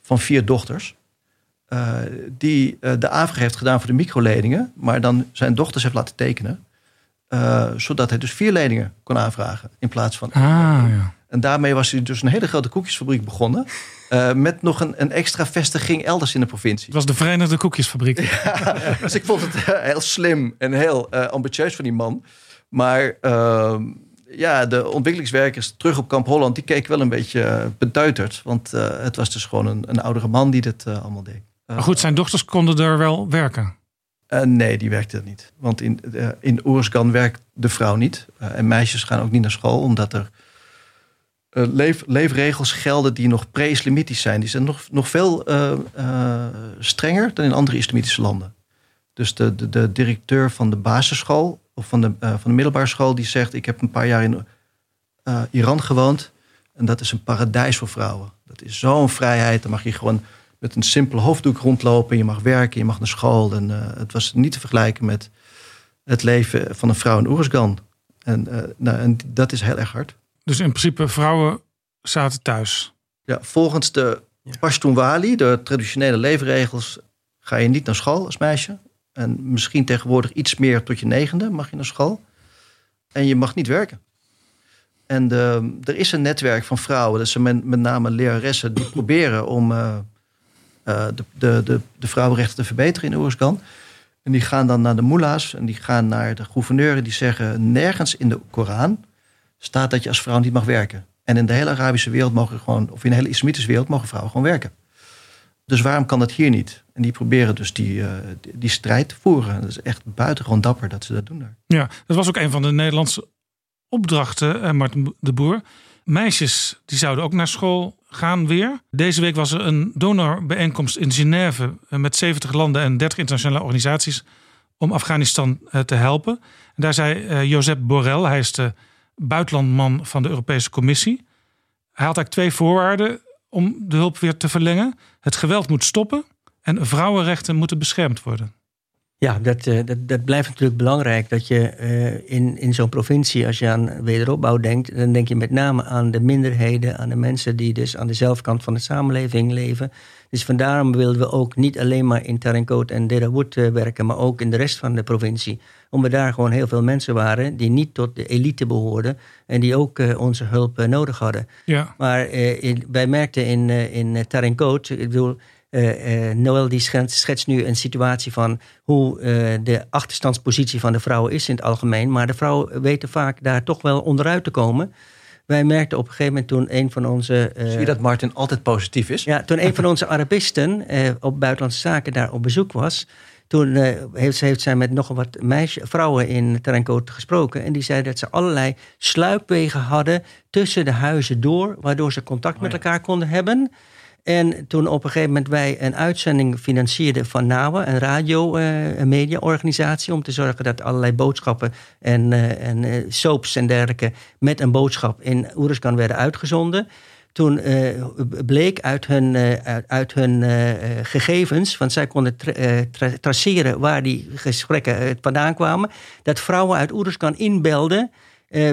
van vier dochters. Uh, die de aanvraag heeft gedaan voor de microleningen, maar dan zijn dochters heeft laten tekenen. zodat hij dus vier leningen kon aanvragen in plaats van. Ah, ja. En daarmee was hij dus een hele grote koekjesfabriek begonnen. Uh, met nog een, een, extra vestiging elders in de provincie. Het was de Verenigde Koekjesfabriek. ja, dus ik vond het heel slim en heel ambitieus van die man. Maar ehm, ja, de ontwikkelingswerkers terug op Kamp Holland... die keken wel een beetje beduiterd. Want het was dus gewoon een, een oudere man die dit allemaal deed. maar goed, zijn dochters konden er wel werken? Nee, die werkte dat niet. Want in, in Oerskan werkt de vrouw niet. En meisjes gaan ook niet naar school, omdat er leef, leefregels gelden die nog pre-islamitisch zijn. Die zijn nog, nog veel strenger dan in andere islamitische landen. Dus de, de, de directeur van de basisschool of van de, van de middelbare school, die zegt: Ik heb een paar jaar in Iran gewoond. En dat is een paradijs voor vrouwen. Dat is zo'n vrijheid. Dan mag je gewoon met een simpele hoofddoek rondlopen. Je mag werken, je mag naar school. En het was niet te vergelijken met het leven van een vrouw in Oersgan. En, nou, en dat is heel erg hard. Dus in principe, vrouwen zaten thuis? Ja, volgens de Pashtunwali, de traditionele leefregels, ga je niet naar school als meisje. En misschien tegenwoordig iets meer tot je negende mag je naar school. En je mag niet werken. En de, er is een netwerk van vrouwen, dat zijn met, met name leraressen, die proberen om uh, uh, de, de, de, de, vrouwenrechten te verbeteren in Oerskan. En die gaan dan naar de moela's en die gaan naar de gouverneur. Die zeggen: nergens in de Koran staat dat je als vrouw niet mag werken. En in de hele Arabische wereld mogen gewoon, of in de hele islamitische wereld, mogen vrouwen gewoon werken. Dus waarom kan dat hier niet? En die proberen dus die, uh, die, strijd te voeren. Dat is echt buitengewoon dapper dat ze dat doen daar. Ja, dat was ook een van de Nederlandse opdrachten, uh, Martin de Boer. Meisjes die zouden ook naar school gaan weer. Deze week was er een donorbijeenkomst in Genève eh, met 70 landen en 30 internationale organisaties om Afghanistan eh, te helpen. En daar zei uh, Josep Borrell, hij is de buitenlandman van de Europese Commissie. Hij had eigenlijk twee voorwaarden om de hulp weer te verlengen. Het geweld moet stoppen en vrouwenrechten moeten beschermd worden. Ja, dat, eh, dat, dat blijft natuurlijk belangrijk. Dat je uh, in, in zo'n provincie, als je aan wederopbouw denkt, dan denk je met name aan de minderheden, aan de mensen die dus aan de zelfkant van de samenleving leven. Dus vandaarom wilden we ook niet alleen maar in Tarinkot en Derawood uh, werken, maar ook in de rest van de provincie. Omdat daar gewoon heel veel mensen waren die niet tot de elite behoorden en die ook onze hulp nodig hadden. Ja. Maar in, wij merkten in, in ik bedoel uh, Noël die schetst, nu een situatie van hoe uh, de achterstandspositie van de vrouwen is in het algemeen. Maar de vrouwen weten vaak daar toch wel onderuit te komen. Wij merkten op een gegeven moment toen een van onze. Zie je dat Martin altijd positief is? Ja, toen een van onze Arabisten op buitenlandse zaken daar op bezoek was. Toen heeft, heeft, zij met nog wat meisje, vrouwen in Terenkoot gesproken. En die zeiden dat ze allerlei sluipwegen hadden tussen de huizen door. Waardoor ze contact oh met elkaar konden hebben. En toen op een gegeven moment wij een uitzending financierden van NAWA, een radio- en uh, mediaorganisatie, om te zorgen dat allerlei boodschappen en, uh, en uh, soaps en dergelijke met een boodschap in Oeruskan werden uitgezonden. Toen bleek uit hun, uit hun gegevens, want zij konden tra traceren waar die gesprekken vandaan kwamen, dat vrouwen uit Oeruskan inbelden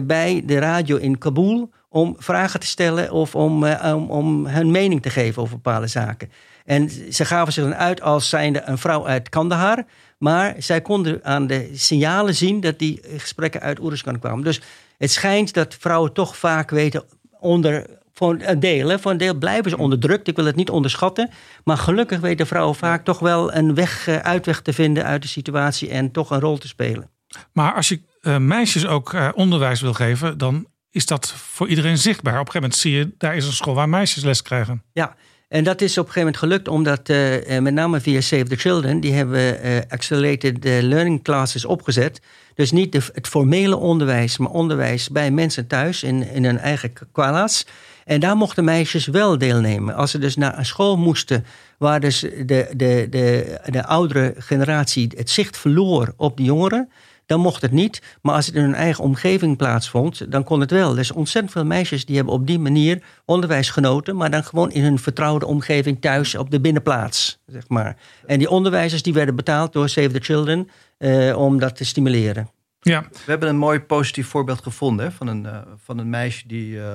bij de radio in Kabul om vragen te stellen of om, uh, om, om, hun mening te geven over bepaalde zaken. En ze gaven zich dan uit als zijnde een vrouw uit Kandahar. Maar zij konden aan de signalen zien dat die gesprekken uit Oeruzkan kwamen. Dus het schijnt dat vrouwen toch vaak weten onder. Voor een deel, voor een deel blijven ze onderdrukt. Ik wil het niet onderschatten. Maar gelukkig weten vrouwen vaak toch wel een weg, eh, uitweg te vinden uit de situatie en toch een rol te spelen. Maar als je uh, meisjes ook uh, onderwijs wil geven, dan is dat voor iedereen zichtbaar. Op een gegeven moment zie je, daar is een school waar meisjes les krijgen. Ja, en dat is op een gegeven moment gelukt omdat uh, met name via Save the Children, die hebben uh, accelerated learning classes opgezet. Dus niet het formele onderwijs, maar onderwijs bij mensen thuis in, in hun eigen kwalas. En daar mochten meisjes wel deelnemen. Als ze dus naar een school moesten waar dus de, de, de, de oudere generatie het zicht verloor op de jongeren, dan mocht het niet. Maar als het in hun eigen omgeving plaatsvond, dan kon het wel. Er zijn ontzettend veel meisjes die hebben op die manier onderwijs genoten, maar dan gewoon in hun vertrouwde omgeving thuis op de binnenplaats, zeg maar. En die onderwijzers die werden betaald door Save the Children eh, om dat te stimuleren. Ja. We hebben een mooi positief voorbeeld gevonden hè, van, een, uh, van een meisje die uh,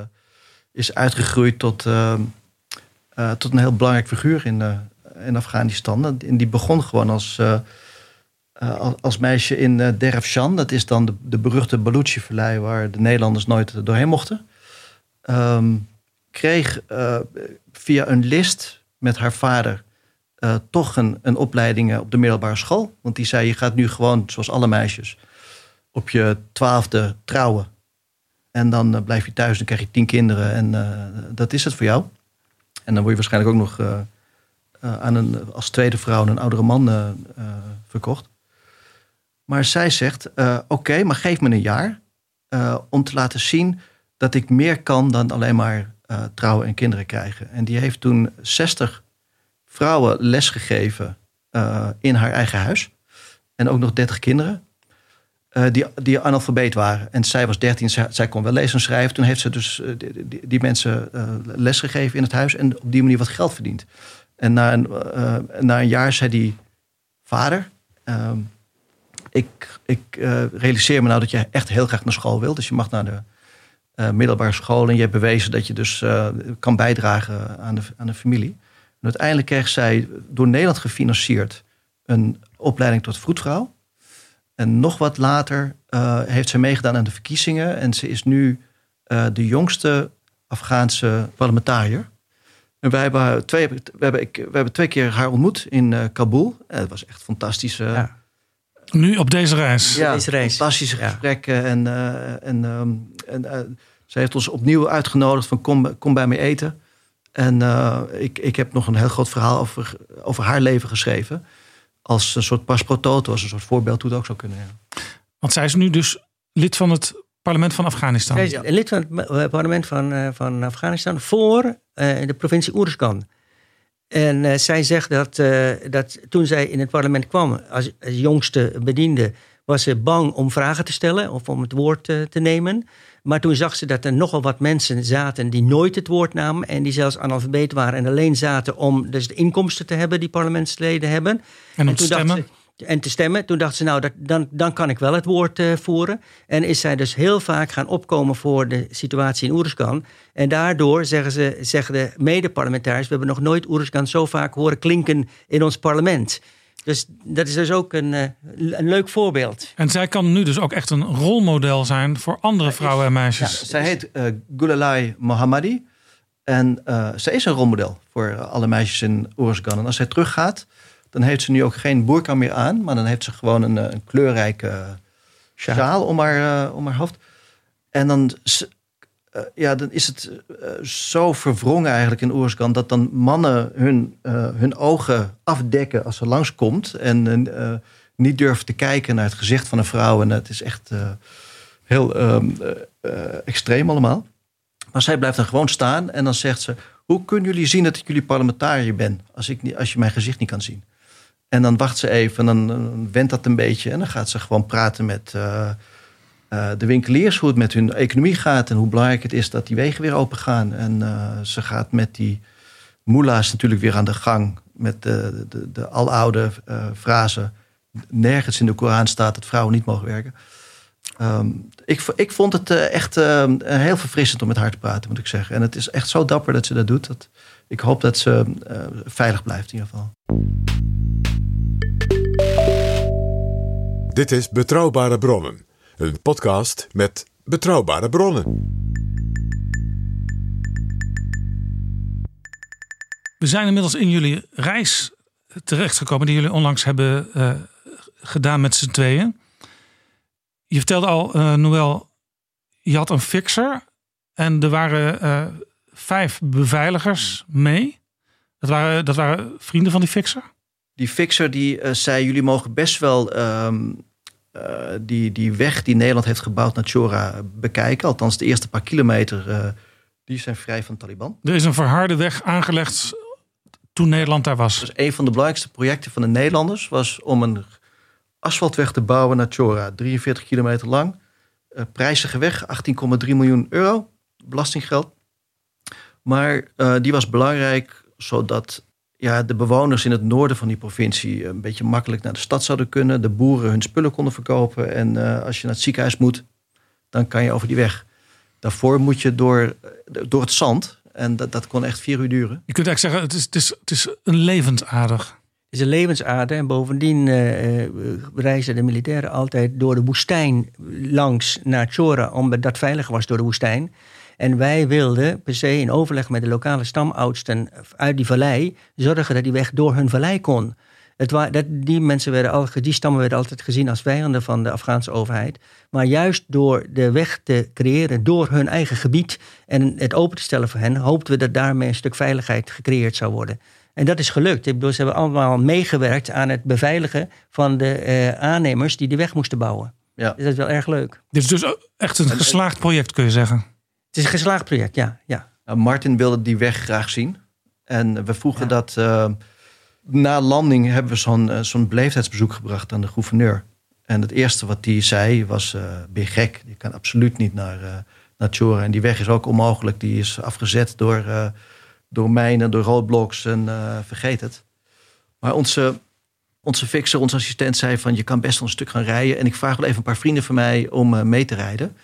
is uitgegroeid tot, tot een heel belangrijk figuur in, in Afghanistan. En die begon gewoon als uh, als meisje in uh, Derafshan. Dat is dan de, beruchte Baluchi-vallei waar de Nederlanders nooit doorheen mochten. Um, kreeg uh, via een list met haar vader toch een, een opleiding op de middelbare school. Want die zei: Je gaat nu gewoon, zoals alle meisjes, op je twaalfde trouwen. En dan blijf je thuis, dan krijg je tien kinderen en dat is het voor jou. En dan word je waarschijnlijk ook nog aan een, als tweede vrouw een oudere man verkocht. Maar zij zegt: Oké, maar geef me een jaar om te laten zien dat ik meer kan dan alleen maar trouwen en kinderen krijgen. En die heeft toen 60 vrouwen lesgegeven uh, in haar eigen huis. En ook nog 30 kinderen. Uh, die, die analfabeet waren. En zij was 13, zij, kon wel lezen en schrijven. Toen heeft ze dus uh, die, die, die, mensen lesgegeven in het huis. En op die manier wat geld verdiend. En na een, na een jaar zei die vader. Ehm, ik, ik realiseer me nou dat je echt heel graag naar school wilt. Dus je mag naar de middelbare school. En je hebt bewezen dat je dus kan bijdragen aan de, aan de familie uiteindelijk kreeg zij door Nederland gefinancierd een opleiding tot vroedvrouw. En nog wat later heeft zij meegedaan aan de verkiezingen. En ze is nu de jongste Afghaanse parlementariër. En wij hebben twee, we hebben, ik, we hebben twee keer haar ontmoet in Kabul. En het was echt fantastisch. Ja. Nu op deze reis. Ja, deze reis. fantastische ja. gesprekken. En, en, um, en zij heeft ons opnieuw uitgenodigd van kom, kom bij me eten. En uh, ik, ik heb nog een heel groot verhaal over, over haar leven geschreven. Als een soort pas pro toto, als een soort voorbeeld hoe het ook zou kunnen. Ja. Want zij is nu dus lid van het parlement van Afghanistan. Zij is lid van het parlement van, van Afghanistan voor uh, de provincie Oerskan. En uh, zij zegt dat, dat toen zij in het parlement kwam als, als jongste bediende, was ze bang om vragen te stellen of om het woord te nemen. Maar toen zag ze dat er nogal wat mensen zaten die nooit het woord namen. En die zelfs analfabeet waren en alleen zaten om dus de inkomsten te hebben die parlementsleden hebben. En om te stemmen. Ze, en te stemmen. Toen dacht ze, nou, dat, dan, dan kan ik wel het woord uh, voeren. En is zij dus heel vaak gaan opkomen voor de situatie in Oeruzgan. En daardoor zeggen, ze, zeggen de mede-parlementariërs... we hebben nog nooit Oeruzgan zo vaak horen klinken in ons parlement. Dus dat is dus ook een, eh, een leuk voorbeeld. En zij kan nu dus ook echt een rolmodel zijn voor andere vrouwen en meisjes. Ja, zij heet uh, Gulalai Mohammadi. En uh, zij is een rolmodel voor alle meisjes in Oersgan. En als zij teruggaat, dan heeft ze nu ook geen boerka meer aan. Maar dan heeft ze gewoon een, een kleurrijke sjaal om haar, om haar hoofd. En dan uh, ja, dan is het uh, zo verwrongen eigenlijk in Oerskan... dat dan mannen hun, hun ogen afdekken als ze langskomt... en niet durven te kijken naar het gezicht van een vrouw. En het is echt heel um, extreem allemaal. Maar zij blijft dan gewoon staan en dan zegt ze... hoe kunnen jullie zien dat ik jullie parlementariër ben... als, ik niet, als je mijn gezicht niet kan zien? En dan wacht ze even en dan wendt dat een beetje... en dan gaat ze gewoon praten met uh, de winkeliers, hoe het met hun economie gaat en hoe belangrijk het is dat die wegen weer open gaan. En uh, ze gaat met die moela's natuurlijk weer aan de gang met de, de, de aloude frase. Nergens in de Koran staat dat vrouwen niet mogen werken. Um, ik, ik vond het echt heel verfrissend om met haar te praten, moet ik zeggen. En het is echt zo dapper dat ze dat doet. Dat, ik hoop dat ze veilig blijft in ieder geval. Dit is Betrouwbare Bronnen een podcast met betrouwbare bronnen. We zijn inmiddels in jullie reis terechtgekomen die jullie onlangs hebben uh, gedaan met z'n tweeën. Je vertelde al, uh, Noël, je had een fixer en er waren uh, vijf beveiligers mee. Dat waren, dat waren vrienden van die fixer? Die fixer die zei, jullie mogen best wel um, uh, die, die weg die Nederland heeft gebouwd naar Chora bekijken. Althans, de eerste paar kilometer, uh, die zijn vrij van Taliban. Er is een verharde weg aangelegd toen Nederland daar was. Dus een van de belangrijkste projecten van de Nederlanders was om een asfaltweg te bouwen naar Chora. 43 kilometer lang. Prijzige weg, 18,3 miljoen euro, belastinggeld. Maar die was belangrijk zodat ja, de bewoners in het noorden van die provincie een beetje makkelijk naar de stad zouden kunnen. De boeren hun spullen konden verkopen. En uh, als je naar het ziekenhuis moet, dan kan je over die weg. Daarvoor moet je door, door het zand. En dat, dat kon echt vier uur duren. Je kunt eigenlijk zeggen, het is, het is, het is een levensader. Het is een levensader. En bovendien uh, reizen de militairen altijd door de woestijn langs naar Chora. Omdat dat veiliger was door de woestijn. En wij wilden per se in overleg met de lokale stamoudsten uit die vallei zorgen dat die weg door hun vallei kon. Het wa- dat, die, mensen werden al, die stammen werden altijd gezien als vijanden van de Afghaanse overheid. Maar juist door de weg te creëren door hun eigen gebied en het open te stellen voor hen, hoopten we dat daarmee een stuk veiligheid gecreëerd zou worden. En dat is gelukt. Ik bedoel, ze hebben allemaal meegewerkt aan het beveiligen van de eh, aannemers die de weg moesten bouwen. Ja. Dus dat is wel erg leuk. Dit is dus echt een geslaagd project, kun je zeggen. Het is een geslaagd project, ja. ja. Nou, Martin wilde die weg graag zien. En we vroegen Ja. dat... eh, na landing hebben we zo'n eh, zo'n beleefdheidsbezoek gebracht aan de gouverneur. En het eerste wat die zei was... eh ben je gek? Je kan absoluut niet naar, eh naar Chora. En die weg is ook onmogelijk. Die is afgezet door, eh, door mijnen, door roadblocks en vergeet het. Maar onze, onze fixer, onze assistent zei van... je kan best wel een stuk gaan rijden. En ik vraag wel even een paar vrienden van mij om mee te rijden.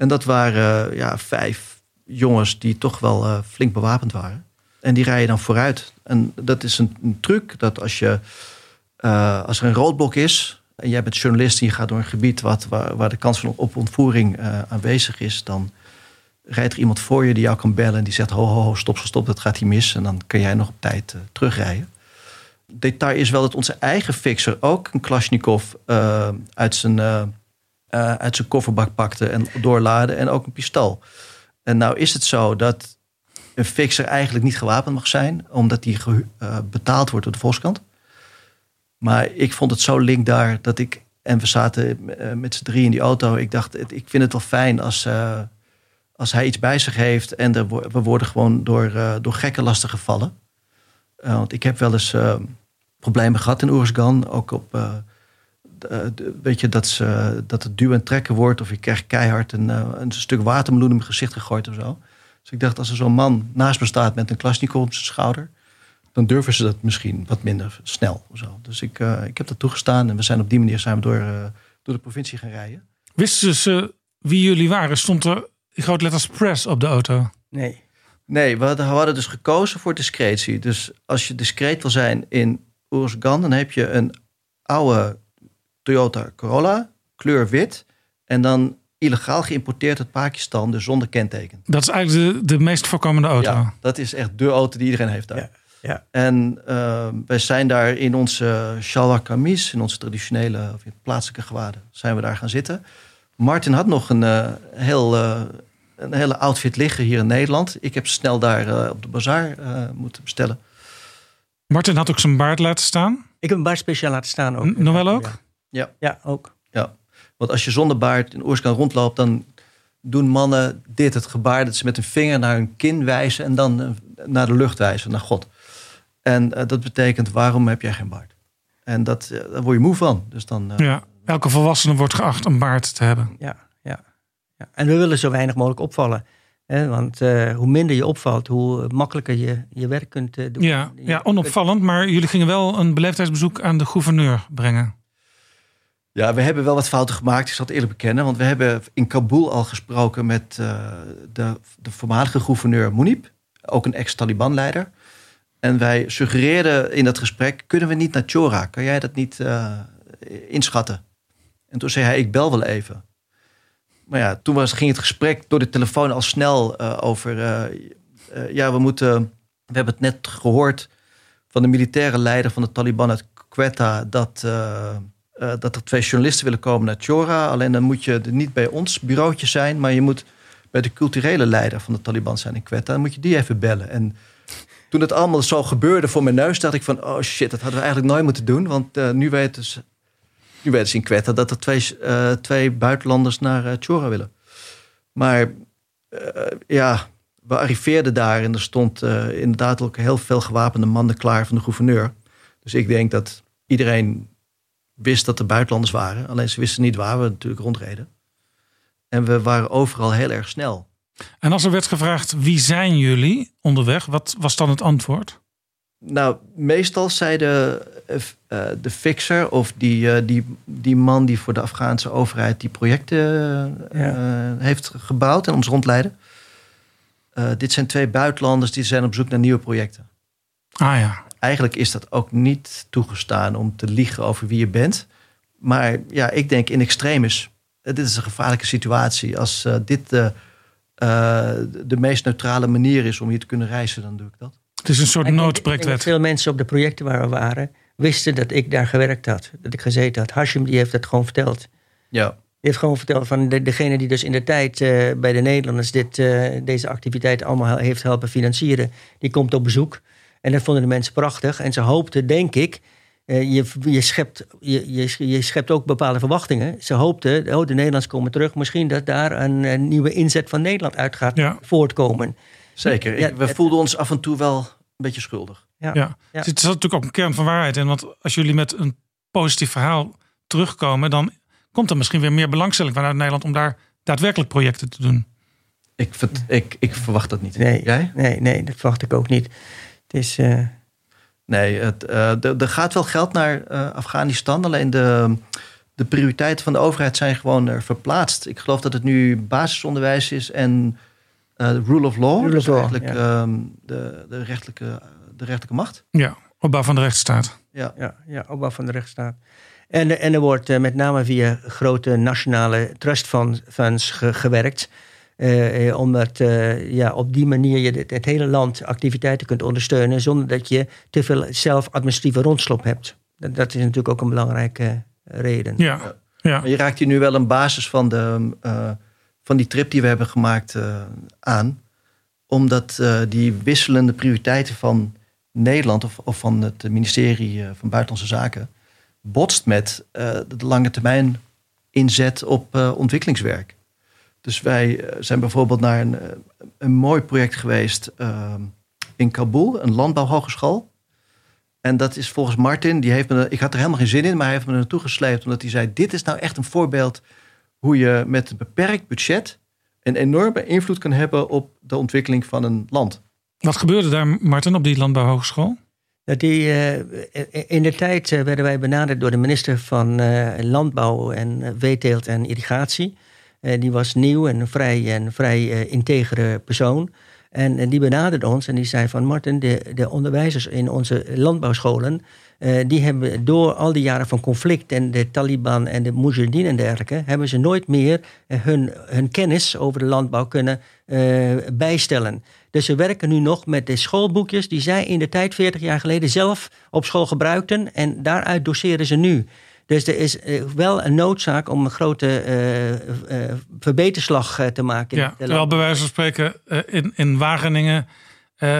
En dat waren ja, vijf jongens die toch wel eh, flink bewapend waren. En die rijden dan vooruit. En dat is een, een truc dat als, je, eh, als er een roodblok is... en jij bent journalist en je gaat door een gebied... Wat, waar, de kans van op ontvoering eh, aanwezig is... dan rijdt er iemand voor je die jou kan bellen... en die zegt, ho, ho, ho, stop, stop, dat gaat hier mis. En dan kun jij nog op tijd eh, terugrijden. Detail is wel dat onze eigen fixer ook een Kalashnikov eh, uit, zijn, eh, uit zijn kofferbak pakte... en doorladen en ook een pistool. En nou is het zo dat een fixer eigenlijk niet gewapend mag zijn, omdat ge- eh, betaald wordt door de Volkskrant. Maar ik vond het zo link daar dat ik. En we zaten eh, met z'n drie in die auto. Ik dacht, ik vind het wel fijn als, als hij iets bij zich heeft. En we worden gewoon door, door gekken lastig gevallen. Want ik heb wel eens problemen gehad in Oersgan. Ook op. eh, weet je, dat, ze, dat het duwen en trekken wordt. Of je krijgt keihard een, eh, een stuk watermeloen in mijn gezicht gegooid of zo. Dus ik dacht, als er zo'n man naast me staat met een Klasnikov op zijn schouder, dan durven ze dat misschien wat minder snel. Of zo. Dus ik, eh, ik heb dat toegestaan en we zijn op die manier zijn we door, eh, door de provincie gaan rijden. Wisten ze wie jullie waren? Stond er in grote letters press op de auto? Nee. Nee, we hadden, we hadden dus gekozen voor discretie. Dus als je discreet wil zijn in Oersgan, dan heb je een oude Toyota Corolla, kleur wit, en dan illegaal geïmporteerd uit Pakistan, dus zonder kenteken. Dat is eigenlijk de, de meest voorkomende auto. Ja, dat is echt de auto die iedereen heeft daar. Ja, ja. En uh, wij zijn daar in onze shalwar kamis, in onze traditionele of in plaatselijke gewaden, zijn we daar gaan zitten. Martin had nog een, uh, heel, uh, een hele outfit liggen hier in Nederland. Ik heb snel daar uh, op de bazaar moeten bestellen. Martin had ook zijn baard laten staan? Ik heb een baard speciaal laten staan ook. Nog wel ook? Ja. Ja, ja ook. Ja. Want als je zonder baard in Oerskan rondloopt, dan doen mannen dit, het gebaar dat ze met een vinger naar hun kin wijzen en dan uh, naar de lucht wijzen, naar God. En uh, dat betekent, waarom heb jij geen baard? En dat, uh, daar word je moe van. Dus dan, ja, elke volwassene wordt geacht een baard te hebben. Ja, ja, ja. En we willen zo weinig mogelijk opvallen. Hè? Want uh, hoe minder je opvalt, hoe makkelijker je je werk kunt doen. Ja, ja, onopvallend. Maar jullie gingen wel een beleefdheidsbezoek aan de gouverneur brengen. Ja, we hebben wel wat fouten gemaakt, ik zal het eerlijk bekennen. Want we hebben in Kabul al gesproken met uh, de, de voormalige gouverneur Munib. Ook een ex-Taliban-leider. En wij suggereerden in dat gesprek, kunnen we niet naar Chora? Kan jij dat niet uh, inschatten? En toen zei hij, ik bel wel even. Maar ja, toen was, ging het gesprek door de telefoon al snel uh, over... ja, we moeten... We hebben het net gehoord van de militaire leider van de Taliban uit Quetta... dat... Uh, dat er twee journalisten willen komen naar Chora. Alleen dan moet je niet bij ons bureautje zijn, maar je moet bij de culturele leider van de Taliban zijn in Quetta. Dan moet je die even bellen. En toen het allemaal zo gebeurde voor mijn neus, dacht ik van: oh shit, dat hadden we eigenlijk nooit moeten doen. Want uh, nu weten ze, nu weten ze in Quetta dat er twee, uh, twee buitenlanders naar Chora willen. Maar ja, we arriveerden daar en er stond inderdaad ook heel veel gewapende mannen klaar van de gouverneur. Dus ik denk dat iedereen wist dat er buitenlanders waren. Alleen ze wisten niet waar we natuurlijk rondreden. En we waren overal heel erg snel. En als er werd gevraagd wie zijn jullie onderweg, wat was dan het antwoord? Nou, meestal zei de, uh, de fixer of die, uh, die, die man die voor de Afghaanse overheid die projecten uh, ja. heeft gebouwd en ons rondleiden. dit zijn twee buitenlanders die zijn op zoek naar nieuwe projecten. Ah ja eigenlijk is dat ook niet toegestaan om te liegen over wie je bent. Maar ja, ik denk in extremis. Dit is een gevaarlijke situatie. Als uh, dit de eh, de meest neutrale manier is om hier te kunnen reizen, dan doe ik dat. Het is een soort dat Veel mensen op de projecten waar we waren wisten dat ik daar gewerkt had. Dat ik gezeten had. Hashim die heeft dat gewoon verteld. Ja. Die heeft gewoon verteld van de, degene die dus in de tijd eh, bij de Nederlanders dit, eh, deze activiteit allemaal heeft helpen financieren. Die komt op bezoek. En dat vonden de mensen prachtig. En ze hoopten, denk ik, eh, je, je, schept, je, je, je schept ook bepaalde verwachtingen. Ze hoopten, oh de Nederlanders komen terug. Misschien dat daar een, nieuwe inzet van Nederland uit gaat Ja. voortkomen. Zeker. Ja, we het- voelden ons af en toe wel een beetje schuldig. Ja. Ja. Ja. Er zit natuurlijk ook een kern van waarheid in. Want als jullie met een positief verhaal terugkomen, dan komt er misschien weer meer belangstelling vanuit Nederland om daar daadwerkelijk projecten te doen. Ik, ik, ik verwacht dat niet. Nee, Jij? nee, nee, dat verwacht ik ook niet. Het is... eh, Nee, het, eh, er gaat wel geld naar eh, Afghanistan. Alleen de, de prioriteiten van de overheid zijn gewoon verplaatst. Ik geloof dat het nu basisonderwijs is en eh, rule of law. Rule dus of law, eigenlijk ja. ehm, de, de, rechtelijke, de rechterlijke macht. Ja, opbouw van de rechtsstaat. Ja. ja, ja, opbouw van de rechtsstaat. En, en er wordt met name via grote nationale trust fund- funds ge- gewerkt. Eh, eh, omdat eh, ja, op die manier je het, het hele land activiteiten kunt ondersteunen. zonder dat je te veel zelf administratieve rondslop hebt. Dat, dat is natuurlijk ook een belangrijke reden. Ja, ja. Maar je raakt hier nu wel een basis van, de, eh, van die trip die we hebben gemaakt eh, aan. Omdat eh, die wisselende prioriteiten van Nederland of, of van het ministerie van Buitenlandse Zaken botst met eh, de lange termijn inzet op eh, ontwikkelingswerk. Dus wij eh, zijn bijvoorbeeld naar een, eh, een mooi project geweest eh, in Kabul, een landbouwhogeschool. En dat is volgens Martin, die heeft me, ik had er helemaal geen zin in, maar hij heeft me er naartoe gesleept. Omdat hij zei: Dit is nou echt een voorbeeld hoe je met een beperkt budget een enorme invloed kan hebben op de ontwikkeling van een land. Wat gebeurde daar, Martin, op die landbouwhogeschool? Dat die, eh, in de tijd werden wij benaderd door de minister van eh, Landbouw en Veeteelt en Irrigatie. Eh, die was nieuw en een vrij, en vrij eh, integere persoon. En, die benaderde ons en die zei van... Martin, de, de onderwijzers in onze landbouwscholen... eh, die hebben door al die jaren van conflict... en de Taliban en de Mujahideen en dergelijke... hebben ze nooit meer hun, hun kennis over de landbouw kunnen bijstellen. Dus ze werken nu nog met de schoolboekjes... die zij in de tijd, 40 jaar geleden, zelf op school gebruikten... en daaruit doseren ze nu. Dus er is eh, wel een noodzaak om een grote eh, eh, verbeterslag te maken. Ja, terwijl bij wijze van spreken in, in Wageningen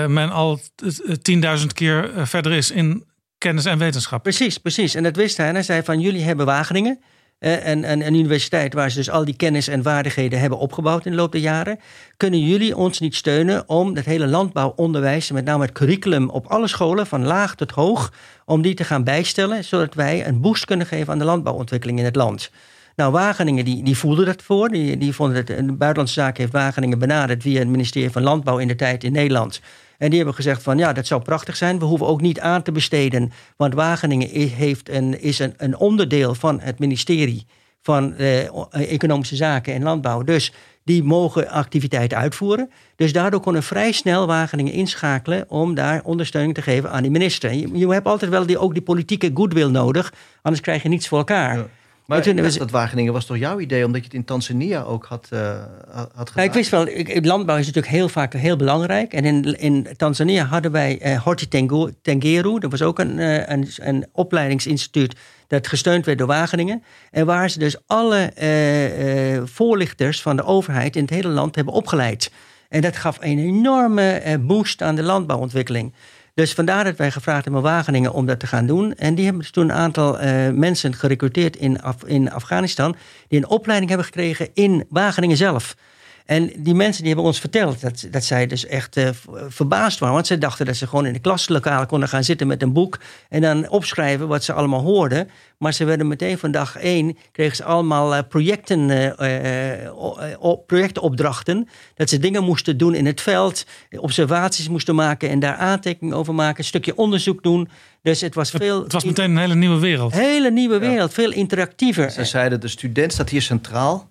men al eh, 10.000 keer verder is in kennis en wetenschap. Precies, precies. En dat wist hij. En hij zei van jullie hebben Wageningen. En, en een universiteit waar ze dus al die kennis en vaardigheden hebben opgebouwd in de loop der jaren. Kunnen jullie ons niet steunen om het hele landbouwonderwijs, met name het curriculum op alle scholen, van laag tot hoog, om die te gaan bijstellen, zodat wij een boost kunnen geven aan de landbouwontwikkeling in het land. Nou, Wageningen die, die voelde dat voor. Die, die vonden het, de Buitenlandse Zaken heeft Wageningen benaderd via het ministerie van Landbouw in de tijd in Nederland. En die hebben gezegd van ja, dat zou prachtig zijn. We hoeven ook niet aan te besteden. Want Wageningen heeft een, is een, een onderdeel van het ministerie van eh, Economische Zaken en Landbouw. Dus die mogen activiteiten uitvoeren. Dus daardoor konden vrij snel Wageningen inschakelen om daar ondersteuning te geven aan die minister. Je, hebt altijd wel die, ook die politieke goodwill nodig, anders krijg je niets voor elkaar. Maar En toen was- dat Wageningen was toch jouw idee, omdat je het in Tanzania ook had, eh, had gedaan? Ja, ik wist wel, ik, landbouw is natuurlijk heel vaak heel belangrijk. En in, in Tanzania hadden wij eh, Horti Tengeru. Dat was ook een, eh, een, een opleidingsinstituut dat gesteund werd door Wageningen. En waar ze dus alle voorlichters van de overheid in het hele land hebben opgeleid. En dat gaf een enorme boost aan de landbouwontwikkeling. Dus vandaar dat wij gevraagd hebben Wageningen om dat te gaan doen. En die hebben dus toen een aantal eh, mensen gerecruiteerd in, Af- in Afghanistan... die een opleiding hebben gekregen in Wageningen zelf. En die mensen die hebben ons verteld dat, dat zij dus echt eh, verbaasd waren. Want ze dachten dat ze gewoon in de klaslokalen konden gaan zitten met een boek. En dan opschrijven wat ze allemaal hoorden. Maar ze werden meteen van dag één, kregen ze allemaal eh, projecten, eh, projectopdrachten. Dat ze dingen moesten doen in het veld, observaties moesten maken en daar aantekeningen over maken. Een stukje onderzoek doen. Dus het was veel. Het was meteen een hele nieuwe wereld. Hele nieuwe wereld, veel interactiever. Ze zeiden, de student staat hier centraal.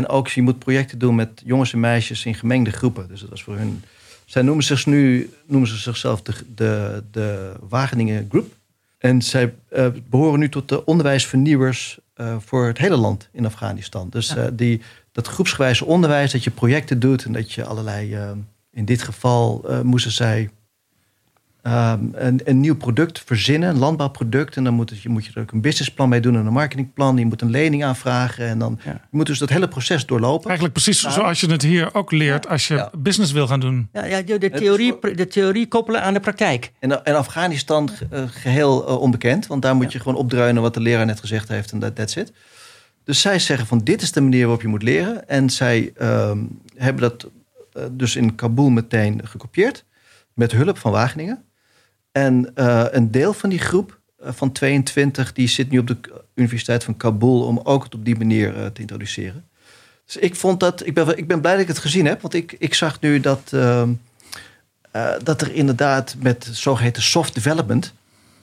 En ook, je moet projecten doen met jongens en meisjes in gemengde groepen. Dus dat was voor hun... Zij noemen, zich nu, noemen ze zichzelf de, de, de Wageningen Group. En zij eh, behoren nu tot de onderwijsvernieuwers eh, voor het hele land in Afghanistan. Dus eh, die, dat groepsgewijze onderwijs, dat je projecten doet en dat je allerlei, uh, in dit geval uh, moesten zij um, een, een, nieuw product verzinnen, een landbouwproduct. En dan moet, het, je, moet je er ook een businessplan mee doen en een marketingplan. Je moet een lening aanvragen en dan ja. je moet dus dat hele proces doorlopen. Eigenlijk precies nou, zoals je het hier ook leert als je ja. business wil gaan doen. Ja, ja de, theorie, de theorie koppelen aan de praktijk. En, en Afghanistan uh, geheel uh, onbekend, want daar moet je gewoon opdreunen wat de leraar net gezegd heeft en dat that's it. Dus zij zeggen van dit is de manier waarop je moet leren. En zij um, hebben dat uh, dus in Kabul meteen gekopieerd. Met hulp van Wageningen. En uh, een deel van die groep uh, van 22... die zit nu op de Universiteit van Kabul... om ook het op die manier uh, te introduceren. Dus ik vond dat... Ik ben, ik ben blij dat ik het gezien heb. Want ik, ik zag nu dat... ehm, dat er inderdaad met zogeheten soft development...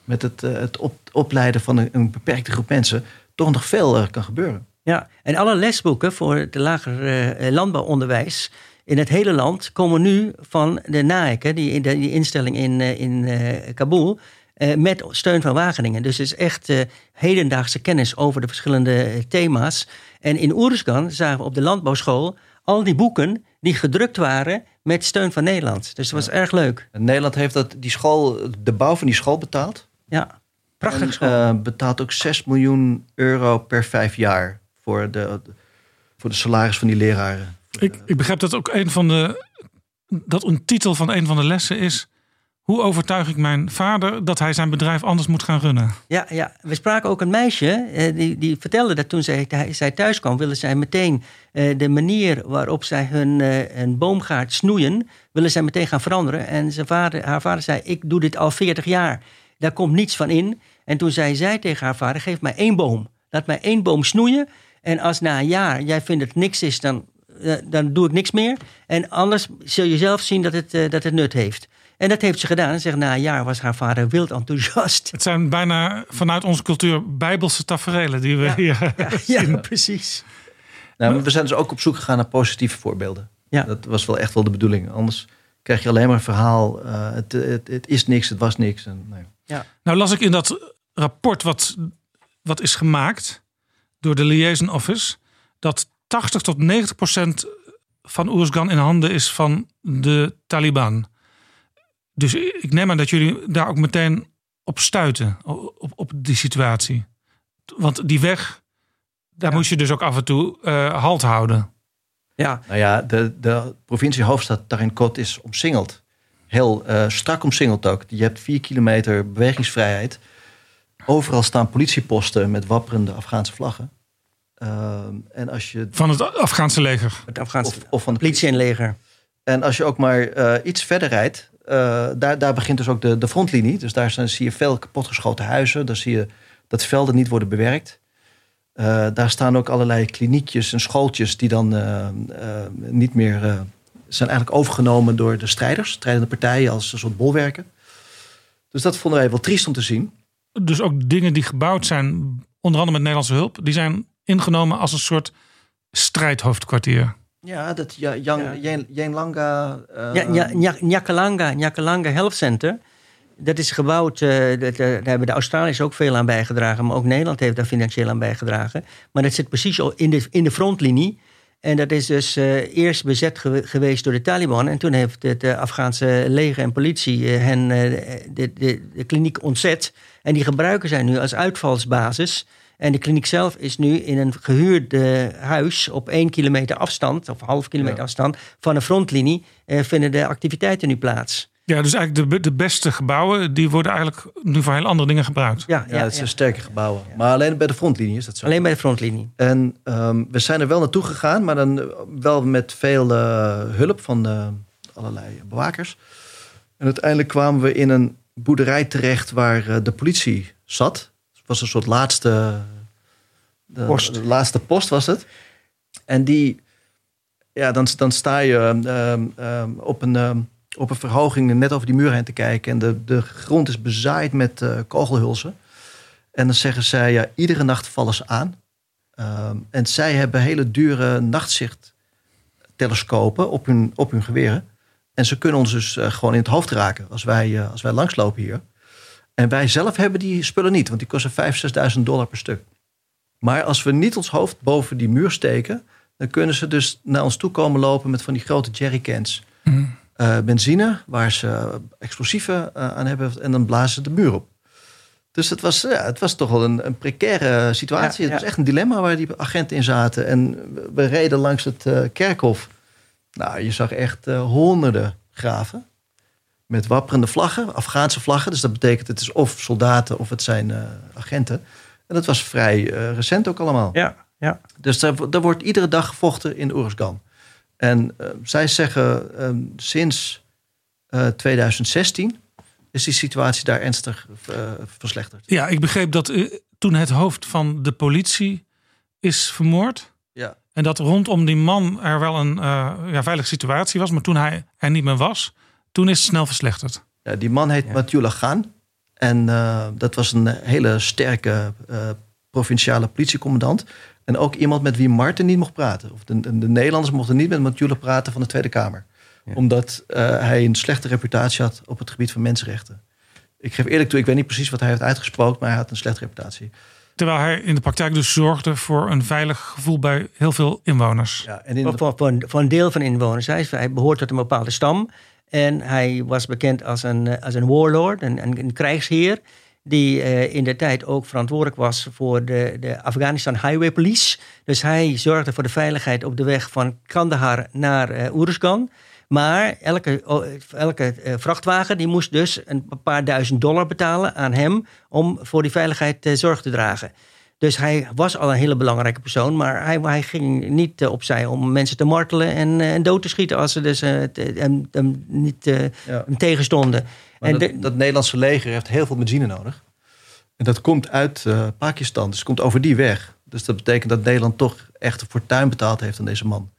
met het, het op, opleiden van een, een beperkte groep mensen toch nog veel kan gebeuren. Ja, en alle lesboeken voor het lager landbouwonderwijs in het hele land komen nu van de NAEK, die, die instelling in, in uh, Kabul, uh, met steun van Wageningen. Dus het is echt hedendaagse kennis over de verschillende thema's. En in Oeruzgan zagen we op de landbouwschool al die boeken die gedrukt waren met steun van Nederland. Dus dat was erg leuk. En Nederland heeft dat, die school, de bouw van die school betaald. Ja. Prachtig school. Uh, betaalt ook 6 miljoen euro per vijf jaar voor de, voor de salaris van die leraren. Ik, ik begrijp dat ook een van de. dat een titel van een van de lessen is. Hoe overtuig ik mijn vader dat hij zijn bedrijf anders moet gaan runnen? Ja, ja. we spraken ook een meisje. die, die vertelde dat toen zij, zij thuis kwam, wilde zij meteen de manier waarop zij hun een boomgaard snoeien, willen zij meteen gaan veranderen. En zijn vader, haar vader zei: Ik doe dit al 40 jaar. Daar komt niets van in. En toen zei zij tegen haar vader: Geef mij één boom. Laat mij één boom snoeien. En als na een jaar jij vindt dat het niks is, dan, dan doe ik niks meer. En anders zul je zelf zien dat het, uh, dat het nut heeft. En dat heeft ze gedaan. En zegt na een jaar was haar vader wild enthousiast. Het zijn bijna vanuit onze cultuur bijbelse tafereelen die we ja. hier ja, zien. Ja, precies. Nou, we zijn dus ook op zoek gegaan naar positieve voorbeelden. Ja. Dat was wel echt wel de bedoeling. Anders krijg je alleen maar een verhaal. Uh, het, het, het, is niks, het was niks. En, nou, ja. nou las ik in dat rapport wat, wat is gemaakt door de Liaison Office... dat 80 tot 90 procent van Oeruzgan in handen is van de Taliban. Dus ik neem aan dat jullie daar ook meteen op stuiten, op, op die situatie. Want die weg, daar ja. moest je dus ook af en toe uh, halt houden. Ja. Nou ja, de, de provincie hoofdstad Tarinkot is omsingeld. Heel uh, strak omsingeld ook. Je hebt vier kilometer bewegingsvrijheid. Overal staan politieposten met wapperende Afghaanse vlaggen. Uh, en als je, van het Afghaanse leger? Het Afghaanse of, of van de politie en leger. En als je ook maar uh, iets verder rijdt, uh, daar, daar begint dus ook de, de frontlinie. Dus daar zijn, zie je veel kapotgeschoten huizen. Daar zie je dat velden niet worden bewerkt. Uh, daar staan ook allerlei kliniekjes en schooltjes die dan niet meer zijn eigenlijk overgenomen door de strijders, strijdende partijen als een soort bolwerken. Dus dat vonden wij wel triest om te zien. Dus ook dingen die gebouwd zijn, onder andere met Nederlandse hulp, die zijn ingenomen als een soort strijdhoofdkwartier. Ja, dat. Jenlanga. Uh, ja, ja, Nyakalanga, Nyakalanga Health Center. Dat is gebouwd, uh, dat, uh, daar hebben de Australiërs ook veel aan bijgedragen, maar ook Nederland heeft daar financieel aan bijgedragen. Maar dat zit precies in de, in de frontlinie. En dat is dus uh, eerst bezet ge geweest door de Taliban. En toen heeft het uh, Afghaanse leger en politie uh, hen de, de, de, kliniek ontzet. En die gebruiken zij nu als uitvalsbasis. En de kliniek zelf is nu in een gehuurd huis op één kilometer afstand, of half kilometer ja. afstand, van de frontlinie, vinden de activiteiten nu plaats. Ja, dus eigenlijk de, de beste gebouwen, die worden eigenlijk nu voor heel andere dingen gebruikt. Ja, ja, ja het zijn ja. sterke gebouwen. Maar alleen bij de frontlinie is dat zo. Alleen bij de frontlinie. En um, we zijn er wel naartoe gegaan, maar dan wel met veel uh, hulp van uh, allerlei bewakers. En uiteindelijk kwamen we in een boerderij terecht waar uh, de politie zat. Het was een soort laatste de, post. De laatste post was het. En die, ja, dan, dan sta je um, um, op een op een verhoging net over die muur heen te kijken. En de, de grond is bezaaid met uh, kogelhulzen. En dan zeggen zij, ja, iedere nacht vallen ze aan. En zij hebben hele dure nachtzichttelescopen op hun, op hun geweren. En ze kunnen ons dus uh, gewoon in het hoofd raken als wij, uh, als wij langslopen hier. En wij zelf hebben die spullen niet, want die kosten 5.000, 6.000 dollar per stuk. Maar als we niet ons hoofd boven die muur steken, Dan kunnen ze dus naar ons toe komen lopen met van die grote jerrycans. Mhm. eh, benzine, waar ze explosieven eh, aan hebben. En dan blazen ze de muur op. Dus het was, ja, het was toch wel een, een precaire situatie. Ja, ja. Het was echt een dilemma waar die agenten in zaten. En we- reden langs het eh, kerkhof. Nou, je zag echt honderden graven. Met wapperende vlaggen, Afghaanse vlaggen. Dus dat betekent het is of soldaten of het zijn eh, agenten. En dat was vrij eh, recent ook allemaal. Ja, ja. Dus daar, daar wordt iedere dag gevochten in Oeruzgan. En eh, zij zeggen eh, sinds eh, 2016 is die situatie daar ernstig eh, verslechterd. Ja, ik begreep dat toen het hoofd van de politie is vermoord. Ja. En dat rondom die man er wel een eh, ja, veilige situatie was. Maar toen hij er niet meer was, toen is het snel verslechterd. Ja, die man heet Ja. Mathieu Gaan. En eh, dat was een hele sterke eh, provinciale politiecommandant. En ook iemand met wie Marten niet mocht praten. Of de, de, de Nederlanders mochten niet met Mathieu praten van de Tweede Kamer. Ja. Omdat eh, hij een slechte reputatie had op het gebied van mensenrechten. Ik geef eerlijk toe, ik weet niet precies wat hij heeft uitgesproken, maar hij had een slechte reputatie. Terwijl hij in de praktijk dus zorgde voor een veilig gevoel bij heel veel inwoners. Ja, en in Voor, voor, voor, een, voor een deel van de inwoners. Hij, is- hij behoort tot een bepaalde stam. En hij was bekend als een, eh, als een warlord, een, een, krijgsheer. Die eh, in de tijd ook verantwoordelijk was voor de, de Afghanistan Highway Police. Dus hij zorgde voor de veiligheid op de weg van Kandahar naar eh Uruzgan. Maar elke, elke vrachtwagen die moest dus een paar duizend dollar betalen aan hem om voor die veiligheid zorg te dragen. Dus hij was al een hele belangrijke persoon, maar hij, hij ging niet eh, opzij om mensen te martelen en, eh, en dood te schieten als ze dus, eh, hem, hem niet eh, Ja. hem tegenstonden. Maar en dat, de- dat Nederlandse leger heeft heel veel benzine nodig. En dat komt uit eh, Pakistan, dus het komt over die weg. Dus dat betekent dat Nederland toch echt een fortuin betaald heeft aan deze man.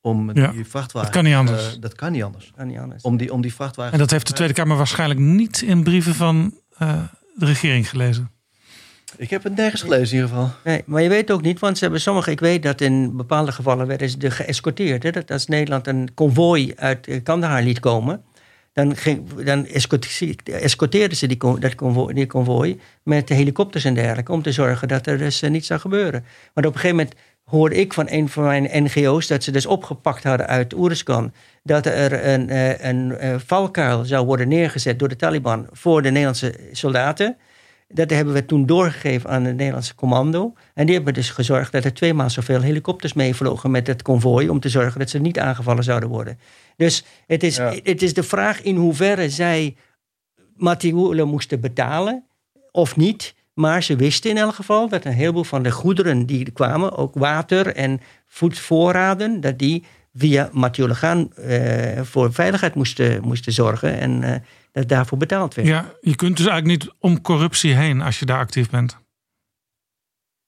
Om Ja, die vrachtwagen... dat kan niet anders. dat kan niet anders. kan niet anders. Om die, om die vrachtwagen... En dat heeft de Tweede Kamer waarschijnlijk niet in brieven van eh, de regering gelezen. Ik heb het nergens gelezen in ieder geval. Nee, maar je weet ook niet, want ze hebben sommige, ik weet dat in bepaalde gevallen werden ze geëscorteerd. Dat als Nederland een konvooi uit eh, Kandahar liet komen, dan, ging, dan escorte- escorteerden ze die, dat die met helikopters en dergelijke, om te zorgen dat er dus eh, niets zou gebeuren. Maar op een gegeven moment hoorde ik van een van mijn NGO's dat ze dus opgepakt hadden uit Oeruzgan, dat er een, eh, een eh, valkuil zou worden neergezet door de Taliban voor de Nederlandse soldaten. Dat hebben we toen doorgegeven aan het Nederlandse commando. En die hebben dus gezorgd dat er tweemaal zoveel helikopters meevlogen met het konvooi. om te zorgen dat ze niet aangevallen zouden worden. Dus het is, Ja. het is de vraag in hoeverre zij Mathieu moesten betalen of niet. Maar ze wisten in elk geval dat een heleboel van de goederen die er kwamen, ook water en voedvoorraden, dat die via Mathieu Gaan eh, voor veiligheid moesten, moesten zorgen en eh, dat daarvoor betaald werd. Ja, je kunt dus eigenlijk niet om corruptie heen als je daar actief bent.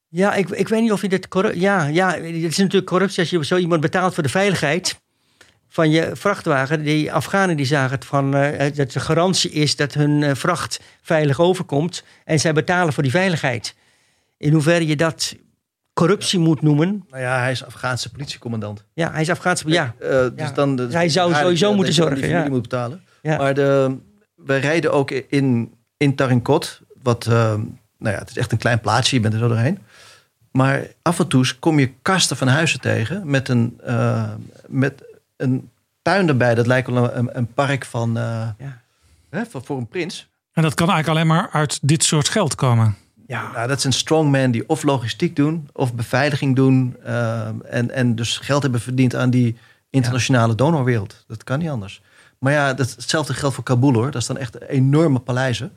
Ja, ik, ik weet niet of je dit. corru- Ja, ja, het is natuurlijk corruptie als je zo iemand betaalt voor de veiligheid van je vrachtwagen. Die Afghanen die zagen het van eh, dat de garantie is dat hun eh, vracht veilig overkomt. En zij betalen voor die veiligheid. In hoeverre je dat corruptie moet noemen. Nou ja, hij is Afghaanse politiecommandant. Ja, hij is Afghaans. Ja, Eh, dus Ja. dan, dus Hij zou sowieso moeten zorgen, Die ja. moet betalen. Ja. Maar de, we rijden ook in, in Tarinkot. Wat, eh, nou ja, het is echt een klein plaatsje. Je bent er zo doorheen. Maar af en toe kom je kasten van huizen tegen. Met een, eh, met een tuin erbij. Dat lijkt wel een, een park van, eh, Ja. hè, voor, voor een prins. En dat kan eigenlijk alleen maar uit dit soort geld komen. Ja. Nou, dat zijn strongmen die of logistiek doen of beveiliging doen. en, en dus geld hebben verdiend aan die internationale donorwereld. Dat kan niet anders. Maar ja, hetzelfde geldt voor Kabul hoor. Dat is dan echt enorme paleizen.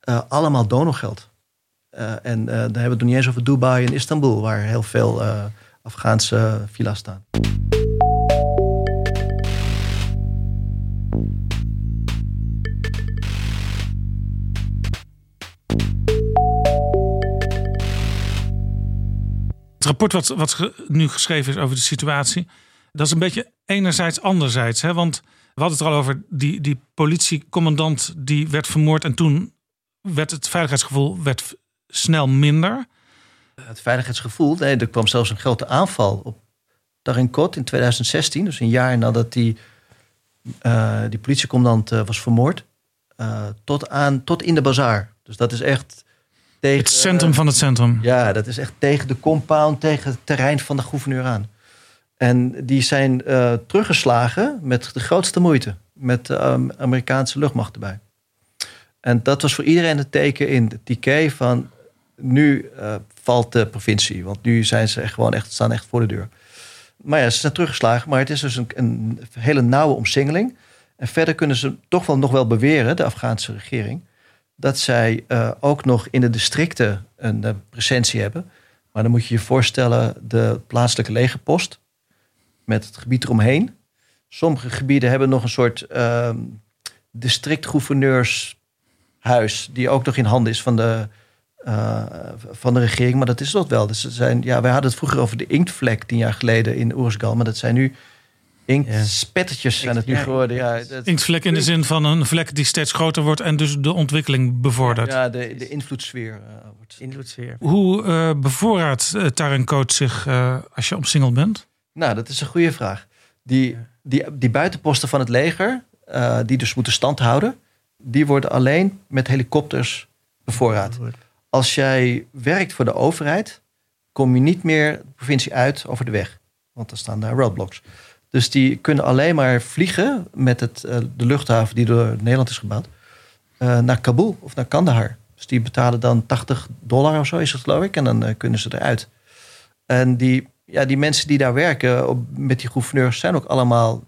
Eh, allemaal donorgeld. Eh, en eh, dan hebben we het nog niet eens over Dubai en Istanbul, waar heel veel Afghaanse villa's staan. Het rapport wat, wat nu geschreven is over de situatie, dat is een beetje enerzijds anderzijds. Hè? Want we hadden het er al over, die, die politiecommandant die werd vermoord en toen werd het veiligheidsgevoel werd snel minder. Het veiligheidsgevoel, nee, er kwam zelfs een grote aanval op Tarinkot in 2016. Dus een jaar nadat die, eh, die politiecommandant eh, was vermoord. eh, tot, aan, tot in de bazaar. Dus dat is echt tegen... Het centrum van het centrum. Ja, dat is echt tegen de compound, tegen het terrein van de gouverneur aan. En die zijn uh, teruggeslagen met de grootste moeite. Met de um, Amerikaanse luchtmacht erbij. En dat was voor iedereen het teken in de TK van nu uh, valt de provincie. Want nu zijn ze echt gewoon echt, staan echt voor de deur. Maar ja, ze zijn teruggeslagen. Maar het is dus een, een hele nauwe omsingeling. En verder kunnen ze toch wel nog wel beweren, de Afghaanse regering, dat zij uh, ook nog in de districten een presentie hebben. Maar dan moet je je voorstellen de plaatselijke legerpost met het gebied eromheen. Sommige gebieden hebben nog een soort uh, districtgouverneurshuis, die ook nog in handen is van de, uh, van de regering. Maar dat is dat wel. Dus zijn, ja, wij hadden het vroeger over de inktvlek tien jaar geleden in Oersgal, maar dat zijn nu Inktspettertjes ja. zijn het nu geworden. Ja, dat... Inktvlek in de zin van een vlek die steeds groter wordt en dus de ontwikkeling bevordert. Ja, de, de invloedssfeer uh, wordt. Invloedssfeer. Hoe uh, bevoorraadt uh, Tarencoat zich uh, als je omsingeld bent? Nou, dat is een goede vraag. Die, die, die buitenposten van het leger, die dus moeten stand houden, die worden alleen met helikopters bevoorraad. Als jij werkt voor de overheid, kom je niet meer de provincie uit over de weg. Want dan staan daar roadblocks. Dus die kunnen alleen maar vliegen met het, uh, de luchthaven die door Nederland is gebouwd. Uh, naar Kabul of naar Kandahar. Dus die betalen dan 80 dollar of zo is het geloof ik. En dan kunnen ze eruit. En die, ja, die mensen die daar werken op, met die gouverneurs zijn ook allemaal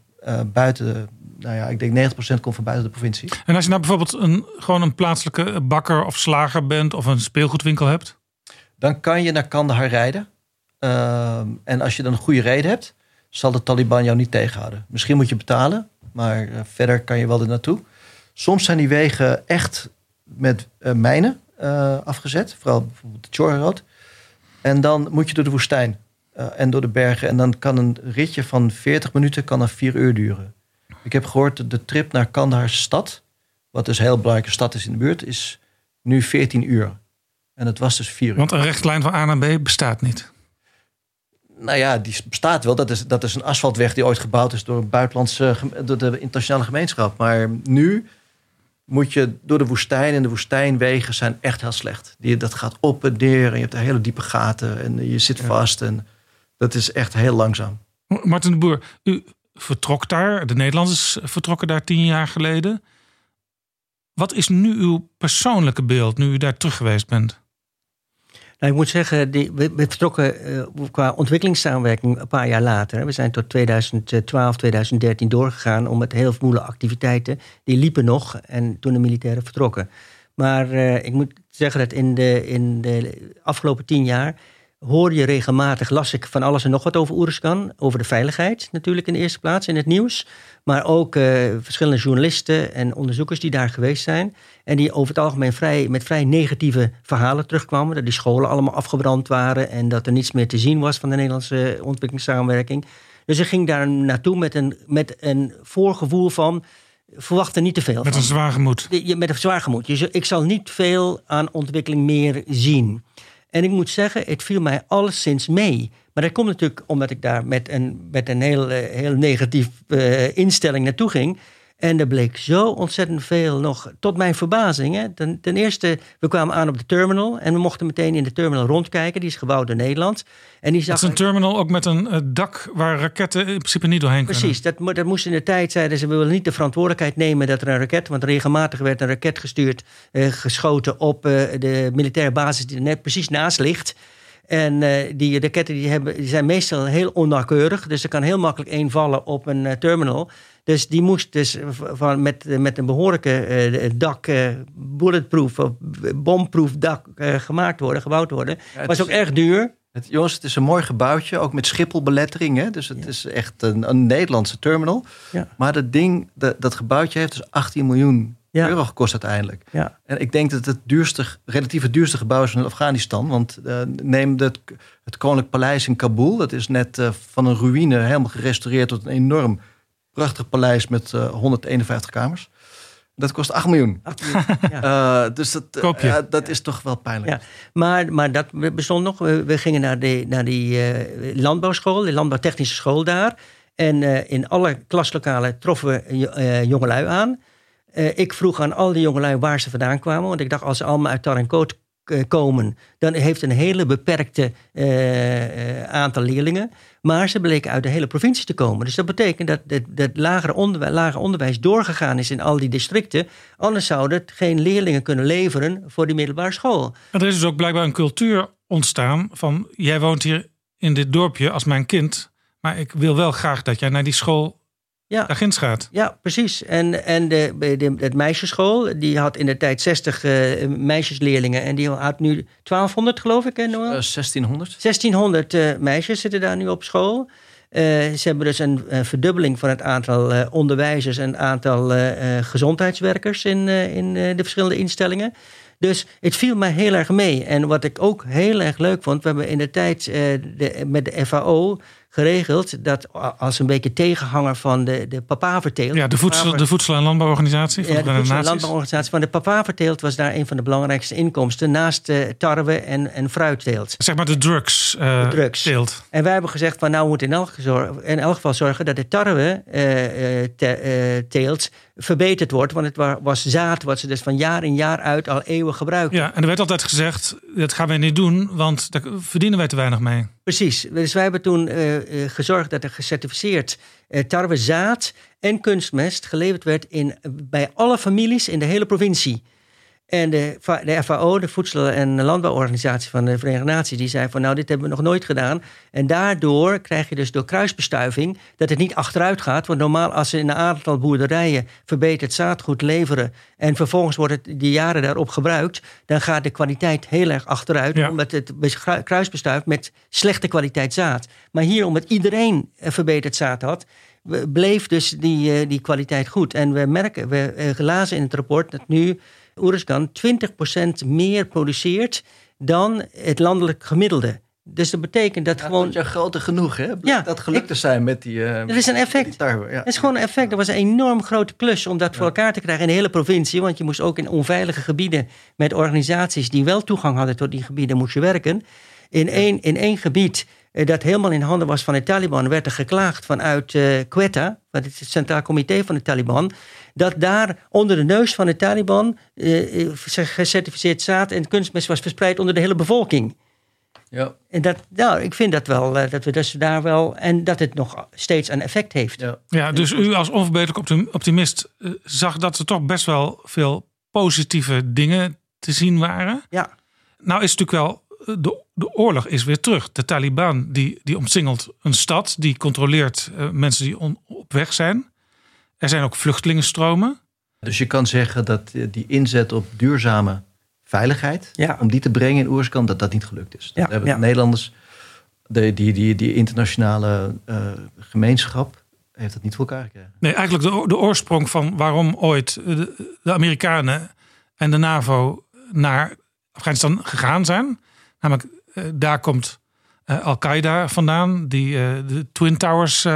buiten. Nou ja, ik denk 90% komt van buiten de provincie. En als je nou bijvoorbeeld een, gewoon een plaatselijke bakker of slager bent of een speelgoedwinkel hebt? Dan kan je naar Kandahar rijden. Ehm, en als je dan een goede reden hebt, zal de Taliban jou niet tegenhouden. Misschien moet je betalen, maar uh, verder kan je wel er naartoe. Soms zijn die wegen echt met uh, mijnen afgezet, vooral bijvoorbeeld de Chora Road. En dan moet je door de woestijn en door de bergen. En dan kan een ritje van 40 minuten kan dan 4 uur duren. Ik heb gehoord dat de trip naar Kandahar stad, wat dus een heel belangrijke stad is in de buurt, is nu 14 uur. En het was dus 4 uur. Want een rechtlijn van A naar B bestaat niet. Nou ja, die bestaat wel. Dat is, dat is een asfaltweg die ooit gebouwd is door, een buitenlandse, door de internationale gemeenschap. Maar nu moet je door de woestijn. En de woestijnwegen zijn echt heel slecht. Die, dat gaat op en neer. En je hebt hele diepe gaten. En je zit vast. En dat is echt heel langzaam. Martin de Boer, u vertrok daar. De Nederlanders vertrokken daar tien jaar geleden. Wat is nu uw persoonlijke beeld nu u daar terug geweest bent? Nou, ik moet zeggen, die, we, we vertrokken uh, qua ontwikkelingssamenwerking een paar jaar later. We zijn tot 2012, 2013 doorgegaan om met heel veel activiteiten. Die liepen nog en toen de militairen vertrokken. Maar uh, ik moet zeggen dat in de, in de afgelopen tien jaar hoor je regelmatig, las ik van alles en nog wat over Oeruzkan. Over de veiligheid natuurlijk in de eerste plaats in het nieuws. Maar ook uh, verschillende journalisten en onderzoekers die daar geweest zijn. En die over het algemeen vrij, met vrij negatieve verhalen terugkwamen. Dat die scholen allemaal afgebrand waren en dat er niets meer te zien was van de Nederlandse ontwikkelingssamenwerking. Dus ik ging daar naartoe met een, met een voorgevoel van. Verwacht er niet te veel. Met een zwaar gemoed. Met een zwaar gemoed. ik zal niet veel aan ontwikkeling meer zien. En ik moet zeggen, het viel mij alleszins mee. Maar dat komt natuurlijk omdat ik daar met een, met een heel, eh, heel negatief uh, instelling naartoe ging. En er bleek zo ontzettend veel nog, tot mijn verbazing. Hè. Ten, ten, eerste, we kwamen aan op de terminal en we mochten meteen in de terminal rondkijken. Die is gebouwd door Nederland. En die zag dat is een terminal ook met een uh, dak waar raketten in principe niet doorheen kunnen. Precies, dat, dat moest in de tijd, zeiden ze, we willen niet de verantwoordelijkheid nemen dat er een raket, want regelmatig werd een raket gestuurd, uh, geschoten op uh, de militaire basis die er net precies naast ligt. En uh, die raketten die hebben, die zijn meestal heel onnauwkeurig. Dus er kan heel makkelijk één vallen op een uh, terminal. Dus die moest dus van, met, met een behoorlijke uh, dak, bulletproof of bomproof dak gemaakt worden, gebouwd worden. Het was ook erg duur. Het, jongens, het is een mooi gebouwtje, ook met Schipholbelettering. Hè? Dus het is echt een, een Nederlandse terminal. Ja. Maar dat ding, dat, dat gebouwtje heeft dus 18 miljoen ja. euro gekost uiteindelijk. Ja. En ik denk dat het duurste, relatief het duurste gebouw is van Afghanistan. Want uh, neem het, het Koninklijk Paleis in Kabul. Dat is net uh, van een ruïne helemaal gerestaureerd tot een enorm prachtig paleis met uh, 151 kamers. Dat kost 8 miljoen. 8 miljoen ja. dus dat, dat is toch wel pijnlijk. Ja. Maar, maar dat bestond nog. We, we gingen naar, de, naar die landbouwschool, de landbouwtechnische school daar. En in alle klaslokalen troffen we jongelui aan. Uh, ik vroeg aan al die jongelui waar ze vandaan kwamen. Want ik dacht, als ze allemaal uit Tarenkoot komen, dan heeft een hele beperkte uh, aantal leerlingen. Maar ze bleken uit de hele provincie te komen. Dus dat betekent dat het dat lager, onderwijs, lager onderwijs doorgegaan is in al die districten. Anders zouden het geen leerlingen kunnen leveren voor die middelbare school. er is dus ook blijkbaar een cultuur ontstaan van jij woont hier in dit dorpje als mijn kind. Maar ik wil wel graag dat jij naar die school ja. daar ginds gaat. Ja, precies. En, en de, de, het meisjesschool, die had in de tijd 60 uh, eh, meisjesleerlingen. En die had nu 1200, geloof ik. Hè, uh, 1600. 1600 uh, meisjes zitten daar nu op school. Uh, ze hebben dus een, een, verdubbeling van het aantal uh, onderwijzers en het aantal uh, gezondheidswerkers in, in de verschillende instellingen. Dus het viel mij heel erg mee. En wat ik ook heel erg leuk vond, we hebben in de tijd de, met de FAO geregeld dat als een beetje tegenhanger van de, de papaverteelt. Ja, de voedsel, de voedsel- en landbouworganisatie. Van ja, de voedsel- en landbouworganisatie van de papaverteelt was daar een van de belangrijkste inkomsten naast uh, tarwe en, en fruitteelt. Zeg maar de drugs, uh, de drugs. teelt. En wij hebben gezegd van nou we moeten in elk, in elk geval zorgen dat de tarwe uh, te, teelt verbeterd wordt. Want het was zaad wat ze dus van jaar in jaar uit al eeuwen gebruiken. Ja, en er werd altijd gezegd, dat gaan wij niet doen, want daar verdienen wij te weinig mee. Precies. Dus wij hebben toen uh, gezorgd dat er gecertificeerd uh, tarwe zaad en kunstmest geleverd werd in, bij alle families in de hele provincie. En de, de FAO, de Voedsel- en Landbouworganisatie van de Verenigde Naties, die zei van nou, dit hebben we nog nooit gedaan. En daardoor krijg je dus door kruisbestuiving dat het niet achteruit gaat. Want normaal als ze in een aantal boerderijen verbeterd zaadgoed leveren en vervolgens wordt het die jaren daarop gebruikt, dan gaat de kwaliteit heel erg achteruit. Omdat het kruisbestuift met slechte kwaliteit zaad. Maar hier, omdat iedereen verbeterd zaad had, bleef dus die, eh, die kwaliteit goed. En we merken, we eh, lazen in het rapport dat nu Oeruzgan 20% meer produceert dan het landelijk gemiddelde. Dus dat betekent dat gewoon. Dat is groter genoeg, hè? Ja, dat gelukt te zijn met die. Uh, dat is een effect. Tarwe, ja. Dat is gewoon een effect. Dat was een enorm grote klus om dat voor elkaar te krijgen in de hele provincie. Want je moest ook in onveilige gebieden met organisaties die wel toegang hadden tot die gebieden, moest je werken. In één, in één gebied eh, dat helemaal in handen was van de Taliban, werd er geklaagd vanuit uh, Quetta, het is het Centraal Comité van de Taliban, dat daar onder de neus van de Taliban uh, gecertificeerd zaad en kunstmest was verspreid onder de hele bevolking. Ja. En dat, nou, ik vind dat wel, uh, dat we dus daar wel, en dat het nog steeds een effect heeft. Ja, ja dus u als onverbeterlijk optimist zag dat er toch best wel veel positieve dingen te zien waren. Ja. Nou is het natuurlijk wel de, de oorlog is weer terug. De Taliban die, die omsingelt een stad, die controleert uh, mensen die on, op weg zijn. Er zijn ook vluchtelingenstromen. Dus je kan zeggen dat eh, die inzet op duurzame veiligheid, ja. om die te brengen in Oerskan, dat dat niet gelukt is. Ja, hebben ja. de Nederlanders, de, die, die, die internationale uh, gemeenschap, heeft dat niet voor elkaar gekregen. Nee, eigenlijk de, de oorsprong van waarom ooit de, de Amerikanen en de NAVO naar Afghanistan gegaan zijn Namelijk, uh, daar komt uh, Al-Qaeda vandaan, die uh, de Twin Towers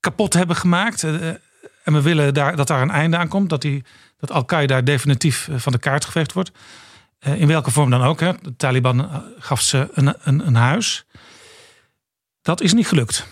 kapot hebben gemaakt. en we willen daar, dat daar een einde aan komt, dat, die, dat Al-Qaeda definitief van de kaart geveegd wordt. in welke vorm dan ook. Hè. De Taliban gaf ze een, een, een huis. Dat is niet gelukt.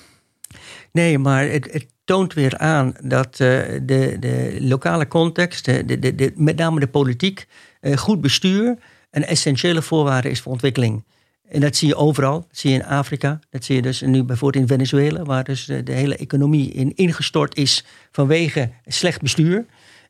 Nee, maar het, het toont weer aan dat de, de lokale context, de, de, met name de politiek, goed bestuur een essentiële voorwaarde is voor ontwikkeling. En dat zie je overal. Dat zie je in Afrika. Dat zie je dus nu bijvoorbeeld in Venezuela, waar dus de, de hele economie in ingestort is vanwege slecht bestuur.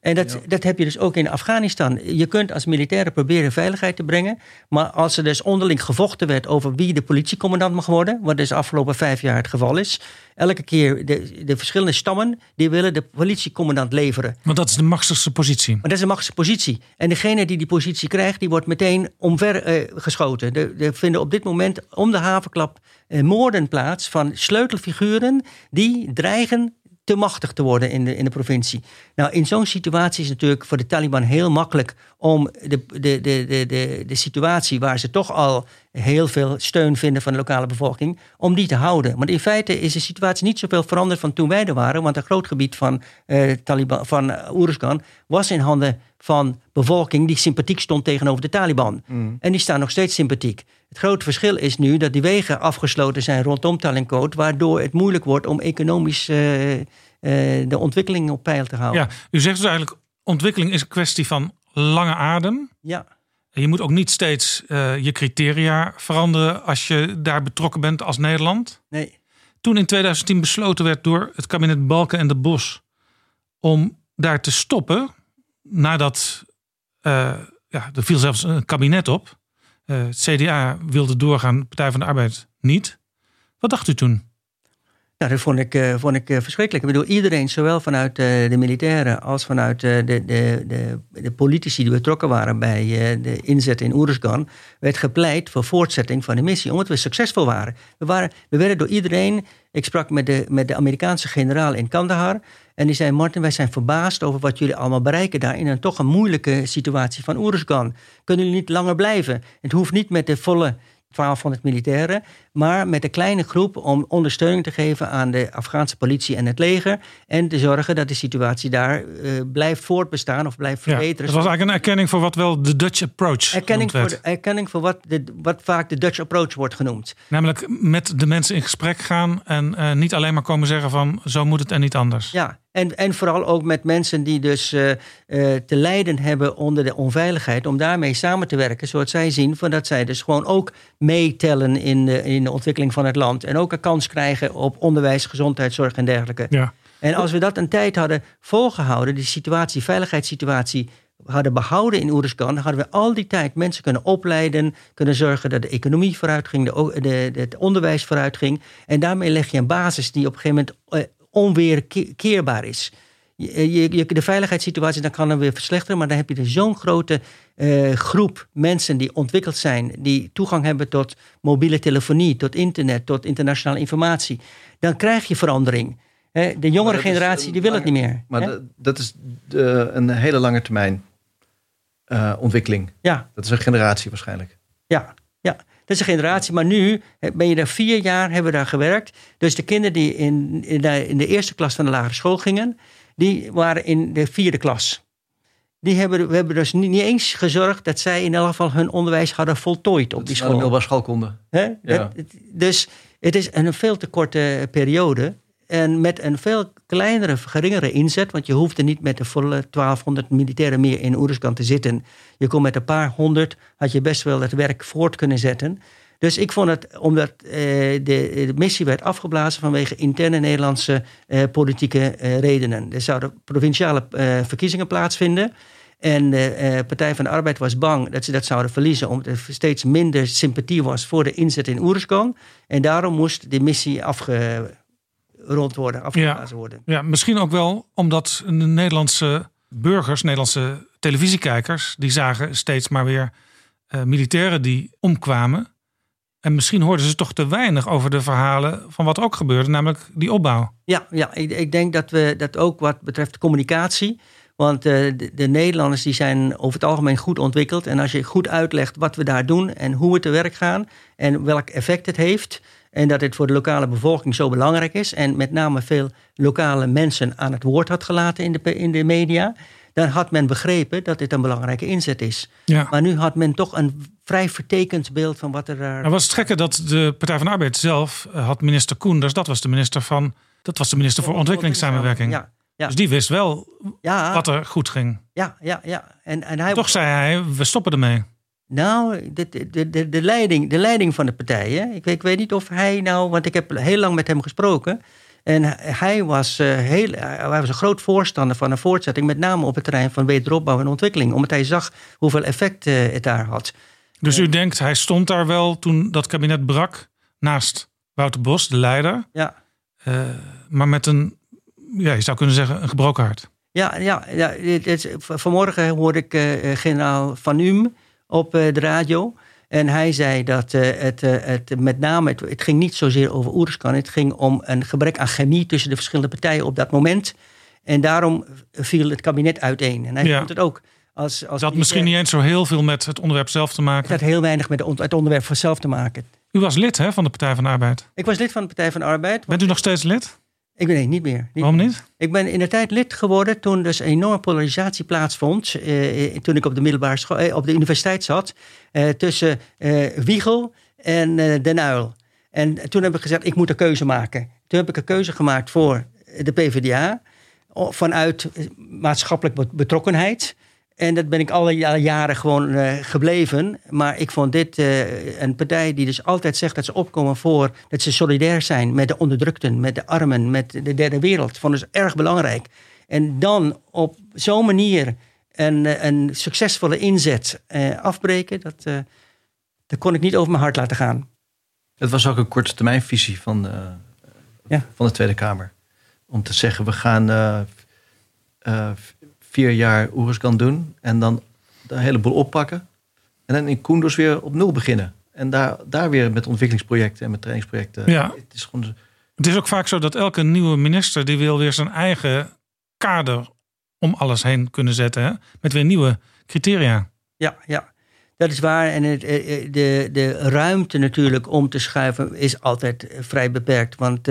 En dat, dat heb je dus ook in Afghanistan. Je kunt als militaire proberen veiligheid te brengen. Maar als er dus onderling gevochten werd over wie de politiecommandant mag worden. Wat dus de afgelopen vijf jaar het geval is. Elke keer de, de verschillende stammen die willen de politiecommandant leveren. Maar dat is de machtigste positie. Maar dat is de machtigste positie. En degene die die positie krijgt, die wordt meteen omver uh, geschoten. Er vinden op dit moment om de havenklap uh, moorden plaats van sleutelfiguren die dreigen te machtig te worden in de, in de provincie. Nou, in zo'n situatie is het natuurlijk voor de Taliban heel makkelijk om de, de, de, de, de, de situatie waar ze toch al heel veel steun vinden van de lokale bevolking, om die te houden. Want in feite is de situatie niet zoveel veranderd van toen wij er waren, want een groot gebied van, uh, Taliban, van Oeruzgan was in handen van bevolking die sympathiek stond tegenover de Taliban. Mm. En die staan nog steeds sympathiek. Het grote verschil is nu dat die wegen afgesloten zijn rondom Talinkot, waardoor het moeilijk wordt om economisch uh, uh, de ontwikkeling op peil te houden. Ja, u zegt dus eigenlijk, ontwikkeling is een kwestie van lange adem. Ja. Je moet ook niet steeds uh, je criteria veranderen als je daar betrokken bent als Nederland. Nee. Toen in 2010 besloten werd door het kabinet Balken en de Bos om daar te stoppen, nadat ja, er viel zelfs een kabinet op. Het CDA wilde doorgaan, Partij van de Arbeid niet. Wat dacht u toen? Nou, dat vond ik, uh, vond ik uh, verschrikkelijk. Ik bedoel, iedereen, zowel vanuit uh, de militairen als vanuit de, de, de, de, politici die betrokken waren bij de inzet in Oeruzgan, werd gepleit voor voortzetting van de missie, omdat we succesvol waren. We, waren, we werden door iedereen. Ik sprak met de, met de Amerikaanse generaal in Kandahar. En die zei: Martin, wij zijn verbaasd over wat jullie allemaal bereiken daar in een toch een moeilijke situatie van Oeruzgan. Kunnen jullie niet langer blijven? Het hoeft niet met de volle 1200 militairen, maar met een kleine groep om ondersteuning te geven aan de Afghaanse politie en het leger. En te zorgen dat de situatie daar uh, blijft voortbestaan of blijft verbeteren. Ja, dat was eigenlijk een erkenning voor wat wel de Dutch approach erkenning werd. voor, Erkenning voor wat, de, wat vaak de Dutch approach wordt genoemd. Namelijk met de mensen in gesprek gaan en uh, niet alleen maar komen zeggen van zo moet het en niet anders. Ja, en, en vooral ook met mensen die dus uh, uh, te lijden hebben onder de onveiligheid, om daarmee samen te werken, zodat zij zien van dat zij dus gewoon ook meetellen in de, in de ontwikkeling van het land. En ook een kans krijgen op onderwijs, gezondheidszorg en dergelijke. Ja. En als we dat een tijd hadden volgehouden, die situatie, veiligheidssituatie hadden behouden in Oeruzgan, hadden we al die tijd mensen kunnen opleiden, kunnen zorgen dat de economie vooruit ging, de, de, het onderwijs vooruit ging. En daarmee leg je een basis die op een gegeven moment onweerkeerbaar is. Je, je, de veiligheidssituatie dan kan dan weer verslechteren, maar dan heb je er zo'n grote uh, groep mensen die ontwikkeld zijn, die toegang hebben tot mobiele telefonie, tot internet, tot internationale informatie. Dan krijg je verandering. de jongere generatie die wil het niet meer. Maar dat is de, een hele lange termijn uh, ontwikkeling. Ja. Dat is een generatie waarschijnlijk. Ja, ja. Dat is een generatie, maar nu ben je daar vier jaar, hebben we daar gewerkt. Dus de kinderen die in, in, de, in de eerste klas van de lagere school gingen, die waren in de vierde klas. Die hebben, we hebben dus niet, niet eens gezorgd dat zij in elk geval hun onderwijs hadden voltooid op dat die school. middelbare school konden. Hè? Ja. Dat, dus het is een veel te korte periode. En met een veel kleinere, geringere inzet. Want je hoefde niet met de volle 1200 militairen meer in Oeruzgan te zitten. Je kon met een paar honderd, had je best wel het werk voort kunnen zetten. Dus ik vond het, omdat eh, de, de, missie werd afgeblazen vanwege interne Nederlandse eh, politieke eh, redenen. Er zouden provinciale verkiezingen plaatsvinden. En de Partij van de Arbeid was bang dat ze dat zouden verliezen, omdat er steeds minder sympathie was voor de inzet in Oeruzgan. En daarom moest de missie afgerond worden, afgeblazen worden. Ja, misschien ook wel omdat de Nederlandse burgers, Nederlandse televisiekijkers, die zagen steeds maar weer militairen die omkwamen. En misschien hoorden ze toch te weinig over de verhalen van wat ook gebeurde, namelijk die opbouw. Ja, ja ik, ik denk dat we dat ook wat betreft communicatie. Want uh, de, de, Nederlanders die zijn over het algemeen goed ontwikkeld. En als je goed uitlegt wat we daar doen en hoe we te werk gaan en welk effect het heeft. En dat het voor de lokale bevolking zo belangrijk is. En met name veel lokale mensen aan het woord had gelaten in de, in de media. Dan had men begrepen dat dit een belangrijke inzet is. Ja. Maar nu had men toch een vrij vertekend beeld van wat er daar. Was het gekke dat de Partij van de Arbeid zelf had minister Koenders, dat was de minister van. Dat was de minister voor ontwikkelingssamenwerking. Ja, ja. Dus die wist wel ja, wat er goed ging. Ja, ja, ja. En, en hij, Toch zei hij, we stoppen ermee. Nou, de, de, de, de, leiding, de leiding van de partij. Hè? Ik, ik weet niet of hij nou, want ik heb heel lang met hem gesproken. En hij was, uh, heel, hij was een groot voorstander van een voortzetting, met name op het terrein van wederopbouw en ontwikkeling, omdat hij zag hoeveel effect uh, het daar had. Dus u denkt, hij stond daar wel toen dat kabinet brak, naast Wouter Bos, de leider. Ja. Uh, maar met een, ja, je zou kunnen zeggen, een gebroken hart. Ja, ja, ja vanmorgen hoorde ik generaal Van Um op de radio. En hij zei dat uh, het, uh, het met name, het, het, ging niet zozeer over Oeruzkan. Het ging om een gebrek aan chemie tussen de verschillende partijen op dat moment. En daarom viel het kabinet uiteen. En hij Ja. vond het ook als... als Dat had misschien niet eens zo heel veel met het onderwerp zelf te maken. Het had heel weinig met het onderwerp vanzelf te maken. U was lid hè, van de Partij van de Arbeid. Ik was lid van de Partij van de Arbeid. Bent u nog steeds lid? Ik ben niet meer. Niet Waarom meer. niet? Ik ben in de tijd lid geworden toen dus een enorme polarisatie plaatsvond. eh, toen ik op de middelbare school, eh, op de universiteit zat. eh, tussen eh, Wiegel en eh Den Uyl. En toen heb ik gezegd, ik moet een keuze maken. Toen heb ik een keuze gemaakt voor de PvdA. Vanuit eh, maatschappelijk bet- betrokkenheid. En dat ben ik alle jaren gewoon uh, gebleven. Maar ik vond dit uh, een partij die dus altijd zegt dat ze opkomen voor... dat ze solidair zijn met de onderdrukten, met de armen, met de derde wereld. Vond dus erg belangrijk. En dan op zo'n manier een, een succesvolle inzet uh, afbreken... Dat, dat kon ik niet over mijn hart laten gaan. Het was ook een korte termijnvisie van de, ja. van de Tweede Kamer. Om te zeggen, we gaan vier jaar Oeruzgan doen en dan de hele boel oppakken. En dan in Kunduz weer op nul beginnen. En daar, daar weer met ontwikkelingsprojecten en met trainingsprojecten. Ja. Het is, gewoon... het is ook vaak zo dat elke nieuwe minister die wil weer zijn eigen kader om alles heen kunnen zetten. Hè? Met weer nieuwe criteria. Ja, ja. Dat is waar. En eh, eh, de, de ruimte natuurlijk om te schuiven is altijd eh, vrij beperkt. Want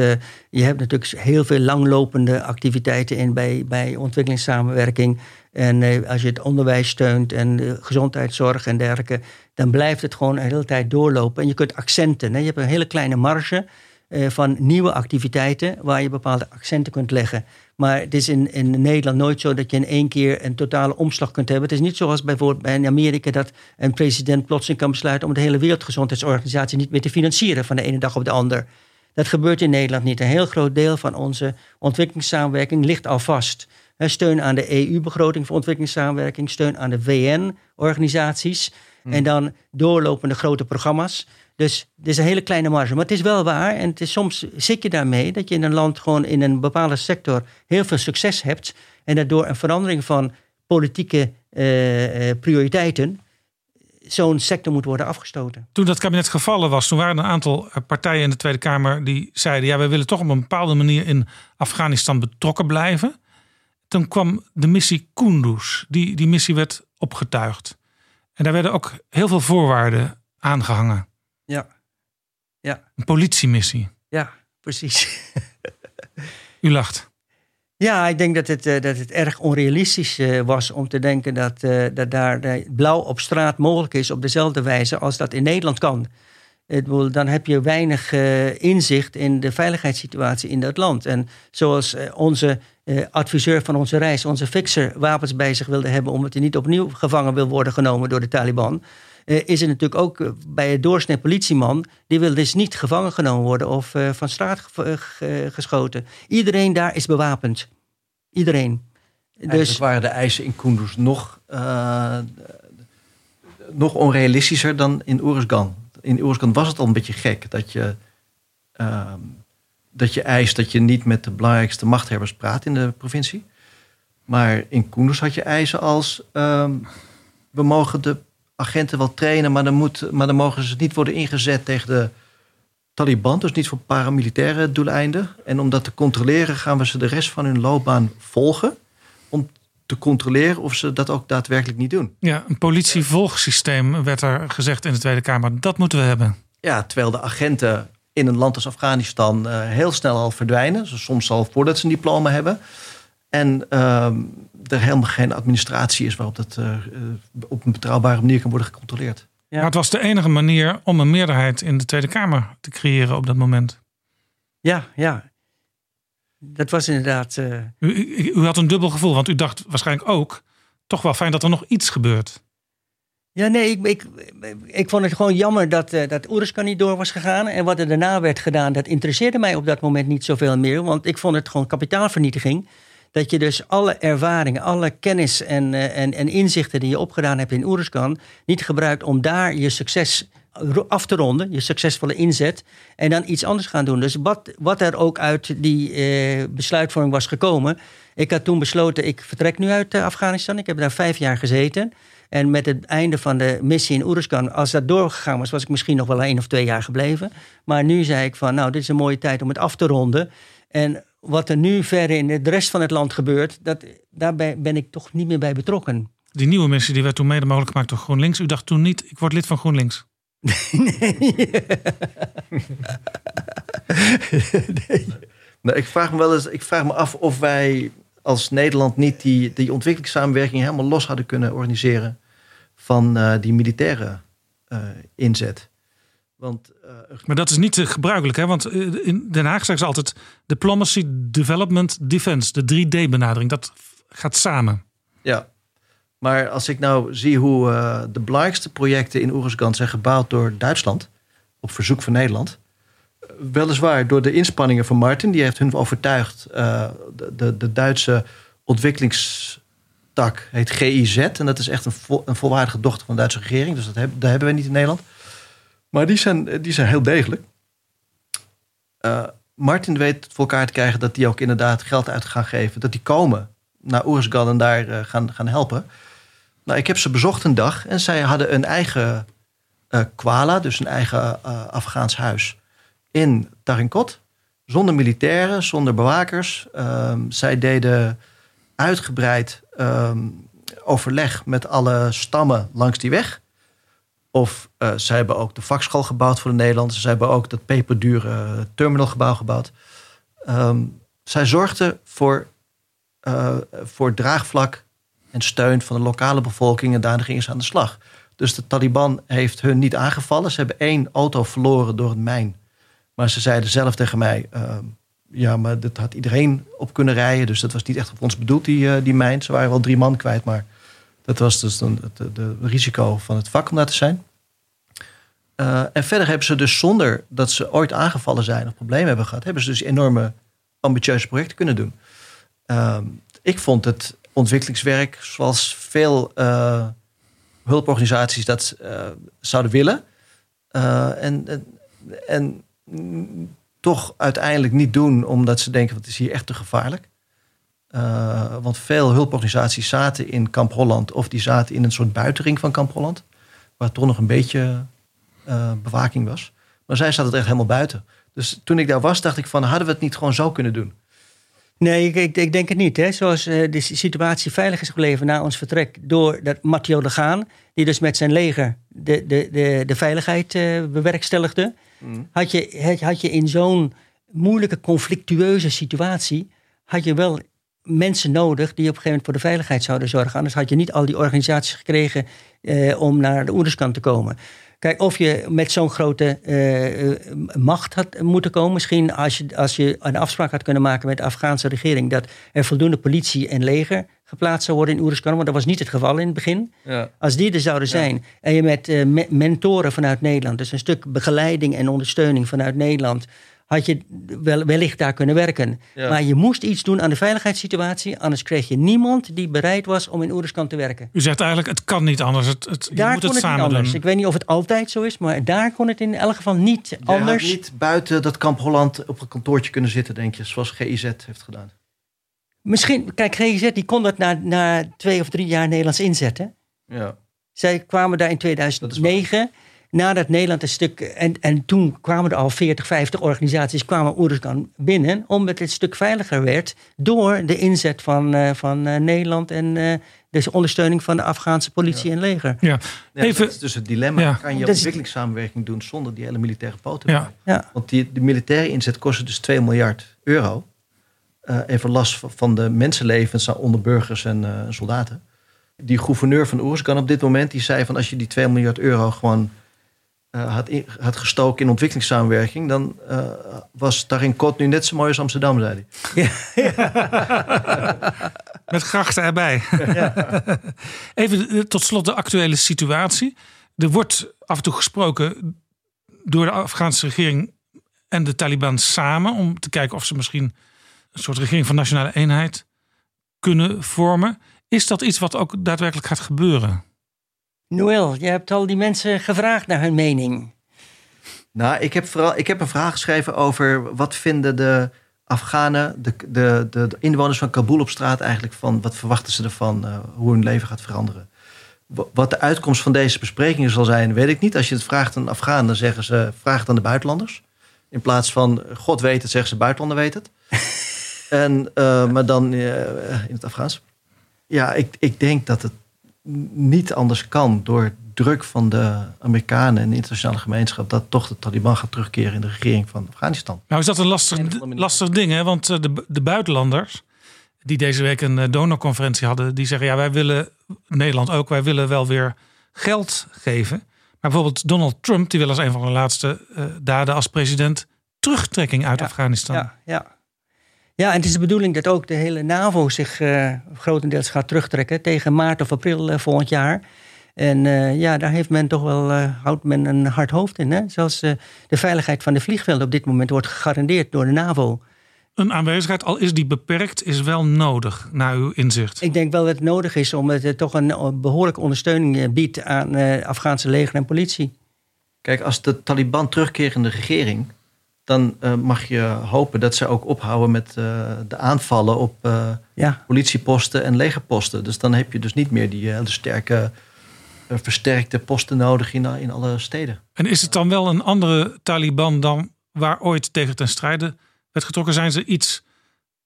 je hebt natuurlijk heel veel langlopende activiteiten in bij, bij ontwikkelingssamenwerking. En als je het onderwijs steunt en gezondheidszorg en dergelijke, dan blijft het gewoon een hele tijd doorlopen. En je kunt accenten. Hè? Je hebt een hele kleine marge van nieuwe activiteiten waar je bepaalde accenten kunt leggen. Maar het is in, in Nederland nooit zo dat je in één keer een totale omslag kunt hebben. Het is niet zoals bijvoorbeeld bij Amerika dat een president plotseling kan besluiten om de hele Wereldgezondheidsorganisatie niet meer te financieren van de ene dag op de ander. Dat gebeurt in Nederland niet. Een heel groot deel van onze ontwikkelingssamenwerking ligt al vast. Steun aan de EU-begroting voor ontwikkelingssamenwerking, steun aan de VN-organisaties hmm. en dan doorlopende grote programma's. Dus het is een hele kleine marge. Maar het is wel waar. En het is, soms zit je daarmee dat je in een land gewoon in een bepaalde sector heel veel succes hebt. En daardoor een verandering van politieke uh, prioriteiten zo'n sector moet worden afgestoten. Toen dat kabinet gevallen was, toen waren er een aantal eh, partijen in de Tweede Kamer die zeiden: ja, we willen toch op een bepaalde manier in Afghanistan betrokken blijven. Toen kwam de missie Kunduz. Die, die missie werd opgetuigd. En daar werden ook heel veel voorwaarden aangehangen. Ja. ja. Een politiemissie. Ja, precies. U lacht. Ja, ik denk dat het, uh, dat het erg onrealistisch uh, was om te denken dat, uh, dat daar blauw op straat mogelijk is op dezelfde wijze als dat in Nederland kan. Dan heb je weinig inzicht in de veiligheidssituatie in dat land. En zoals onze adviseur van onze reis, onze fixer, wapens bij zich wilde hebben omdat hij niet opnieuw gevangen wil worden genomen door de Taliban is er natuurlijk ook eh, bij het doorsnee politieman, die wil dus niet gevangen genomen worden of uh, van straat geschoten. Iedereen daar is bewapend. Iedereen. Eigenlijk dus waren de eisen in Kunduz nog, nog onrealistischer dan in Oeruzgan. In Oeruzgan was het al een beetje gek dat je, ehm, dat je eist dat je niet met de belangrijkste machthebbers praat in de provincie. Maar in Kunduz had je eisen als ehm, we mogen de agenten wel trainen, maar dan, moet, maar dan mogen ze niet worden ingezet tegen de Taliban, dus niet voor paramilitaire doeleinden. En om dat te controleren gaan we ze de rest van hun loopbaan volgen. Om te controleren of ze dat ook daadwerkelijk niet doen. Ja, een politievolgsysteem werd er gezegd in de Tweede Kamer. Dat moeten we hebben. Ja, terwijl de agenten in een land als Afghanistan uh, heel snel al verdwijnen. Soms al voordat ze een diploma hebben. En uh, er helemaal geen administratie is waarop dat uh, op een betrouwbare manier kan worden gecontroleerd. Ja. Maar het was de enige manier om een meerderheid in de Tweede Kamer te creëren op dat moment. Ja, ja. Dat was inderdaad. Uh... U, u, u, had een dubbel gevoel, want u dacht waarschijnlijk ook. toch wel fijn dat er nog iets gebeurt. Ja, nee, ik, ik, ik vond het gewoon jammer dat, uh, dat niet door was gegaan. En wat er daarna werd gedaan, dat interesseerde mij op dat moment niet zoveel meer. Want ik vond het gewoon kapitaalvernietiging dat je dus alle ervaringen, alle kennis en, uh, en, en inzichten die je opgedaan hebt in Oeruzkan, niet gebruikt om daar je succes af te ronden, je succesvolle inzet, en dan iets anders gaan doen. Dus wat, wat er ook uit die uh, besluitvorming was gekomen. Ik had toen besloten, ik vertrek nu uit uh, Afghanistan. Ik heb daar vijf jaar gezeten. En met het einde van de missie in Oeruzkan, als dat doorgegaan was, was ik misschien nog wel één of twee jaar gebleven. Maar nu zei ik van, nou, dit is een mooie tijd om het af te ronden. En wat er nu verder in de rest van het land gebeurt, dat, daarbij ben ik toch niet meer bij betrokken. Die nieuwe missie die werd toen mede mogelijk gemaakt door GroenLinks. U dacht toen niet, ik word lid van GroenLinks. nee. nee. Nou, ik, vraag me wel eens, ik vraag me af of wij als Nederland niet die, die ontwikkelingssamenwerking helemaal los hadden kunnen organiseren van uh, die militaire uh, inzet. Want, uh, maar dat is niet uh, gebruikelijk, hè? want uh, in Den Haag zeggen ze altijd diplomacy, development, defense. De 3D-benadering, dat gaat samen. Ja, Maar als ik nou zie hoe de belangrijkste projecten in Oeruzgan zijn gebouwd door Duitsland, op verzoek van Nederland. Weliswaar door de inspanningen van Martin, die heeft hun overtuigd. De, de, de, Duitse ontwikkelingstak heet GIZ. En dat is echt een, vol, een volwaardige dochter van de Duitse regering. Dus dat, heb, dat hebben we niet in Nederland. Maar die zijn, die zijn heel degelijk. Uh, Martin weet voor elkaar te krijgen dat die ook inderdaad geld uit gaan geven. Dat die komen naar Oersgan en daar uh, gaan, gaan helpen. Nou, ik heb ze bezocht een dag en zij hadden een eigen uh, kwala, dus een eigen Afghaans huis in Tarinkot. Zonder militairen, zonder bewakers. Um, zij deden uitgebreid um, overleg met alle stammen langs die weg. Of uh, zij hebben ook de vakschool gebouwd voor de Nederlanders. Zij hebben ook dat peperdure terminalgebouw gebouwd. Um, zij zorgden voor, uh, voor draagvlak en steun van de lokale bevolking. En daarna gingen ze aan de slag. Dus de Taliban heeft hun niet aangevallen. Ze hebben één auto verloren door het mijn. Maar ze zeiden zelf tegen mij... Uh, ja, maar dat had iedereen op kunnen rijden. Dus dat was niet echt op ons bedoeld, die, die mijn. Ze waren wel drie man kwijt, maar... Dat was dus het, het risico van het vak om daar te zijn. Uh, en verder hebben ze dus zonder dat ze ooit aangevallen zijn of problemen hebben gehad, hebben ze dus enorme ambitieuze projecten kunnen doen. Uh, ik vond het ontwikkelingswerk, zoals veel uh, hulporganisaties dat uh, zouden willen, en, en, toch uiteindelijk niet doen omdat ze denken: het is hier echt te gevaarlijk. Uh, want veel hulporganisaties zaten in Kamp Holland of die zaten in een soort buitenring van Kamp Holland, waar toch nog een beetje uh, bewaking was. Maar zij zaten er echt helemaal buiten. Dus toen ik daar was, dacht ik van hadden we het niet gewoon zo kunnen doen? Nee, ik, ik, ik denk het niet. Hè. Zoals uh, de situatie veilig is gebleven na ons vertrek door dat Matteo de Gaan, die dus met zijn leger de, de, de, de veiligheid bewerkstelligde, mm. had, je, had je in zo'n moeilijke, conflictueuze situatie, had je wel mensen nodig die op een gegeven moment voor de veiligheid zouden zorgen. Anders had je niet al die organisaties gekregen eh, om naar de oerderskant te komen. Kijk, of je met zo'n grote uh, macht had moeten komen. Misschien als je, als je een afspraak had kunnen maken met de Afghaanse regering. dat er voldoende politie en leger geplaatst zou worden in Oeruzkan. Want dat was niet het geval in het begin. Ja. Als die er zouden zijn. Ja. en je met me mentoren vanuit Nederland. dus een stuk begeleiding en ondersteuning vanuit Nederland had je wel, wellicht daar kunnen werken. Ja. Maar je moest iets doen aan de veiligheidssituatie. Anders kreeg je niemand die bereid was om in Oeruzkan te werken. U zegt eigenlijk, het kan niet anders. Het, het, daar je moet kon het, het samen niet anders. doen. Ik weet niet of het altijd zo is, maar daar kon het in elk geval niet Je anders. had niet buiten dat kamp Holland op een kantoortje kunnen zitten, denk je, zoals GIZ heeft gedaan. Misschien, kijk, GIZ die kon dat na, na twee of drie jaar Nederlands inzetten. Ja. Zij kwamen daar in 2009 nadat Nederland een stuk. En, en toen kwamen er al 40, 50 organisaties kwamen Oeruzgan binnen. omdat het een stuk veiliger werd. door de inzet van, uh, van uh, Nederland en. Uh, de ondersteuning van de Afghaanse politie ja. en leger. Ja. Ja, Even, dat is dus het dilemma. Ja. Kan je ontwikkelingssamenwerking doen zonder die hele militaire poten? Ja. Ja. Want die, de militaire inzet kostte dus 2 miljard euro. Uh, even last van de mensenlevens onder burgers en uh, soldaten. Die gouverneur van Oeruzgan op dit moment die zei van als je die 2 miljard euro gewoon had, in, had gestoken in ontwikkelingssamenwerking, dan uh, was daarin Kot nu net zo mooi als Amsterdam, zei hij. Ja. Met grachten erbij. Ja. Even tot slot de actuele situatie. Er wordt af en toe gesproken door de Afghaanse regering en de Taliban samen om te kijken of ze misschien een soort regering van nationale eenheid kunnen vormen. Is dat iets wat ook daadwerkelijk gaat gebeuren? Noël, je hebt al die mensen gevraagd naar hun mening. Nou, ik heb, vooral, ik heb een vraag geschreven over wat vinden de Afghanen, de, de, de, de inwoners van Kabul op straat eigenlijk van, wat verwachten ze ervan, uh, hoe hun leven gaat veranderen. Wat de uitkomst van deze besprekingen zal zijn, weet ik niet. Als je het vraagt aan Afghanen, dan zeggen ze, vraag het aan de buitenlanders. In plaats van, God weet het, zeggen ze, buitenlander weet het. en, uh, maar dan uh, in het Afghaans. Ja, ik, ik denk dat het niet anders kan door druk van de Amerikanen en de internationale gemeenschap dat toch de Taliban gaat terugkeren in de regering van Afghanistan. Nou is dat een lastig, lastig ding, hè? want eh, de, de buitenlanders die deze week een donorconferentie hadden, die zeggen ja wij willen Nederland ook, wij willen wel weer geld geven. Maar bijvoorbeeld Donald Trump, die wil als een van de laatste uh, daden als president terugtrekking uit ja, Afghanistan. Ja, ja. Ja, en het is de bedoeling dat ook de hele NAVO zich uh, grotendeels gaat terugtrekken tegen maart of april uh, volgend jaar. En uh, ja, daar heeft men toch wel, houdt men een hard hoofd in. Hè? Zelfs de veiligheid van de vliegvelden op dit moment wordt gegarandeerd door de NAVO. Een aanwezigheid, al is die beperkt, is wel nodig, naar uw inzicht. Ik denk wel dat het nodig is, omdat het toch een behoorlijke ondersteuning biedt aan Afghaanse leger en politie. Kijk, als de Taliban terugkeren in de regering, dan uh, mag je hopen dat ze ook ophouden met uh, de aanvallen op uh, ja. politieposten en legerposten. Dus dan heb je dus niet meer die hele sterke, versterkte posten nodig in, in alle steden. En is het dan wel een andere Taliban dan waar ooit tegen ten strijde werd getrokken? Zijn ze iets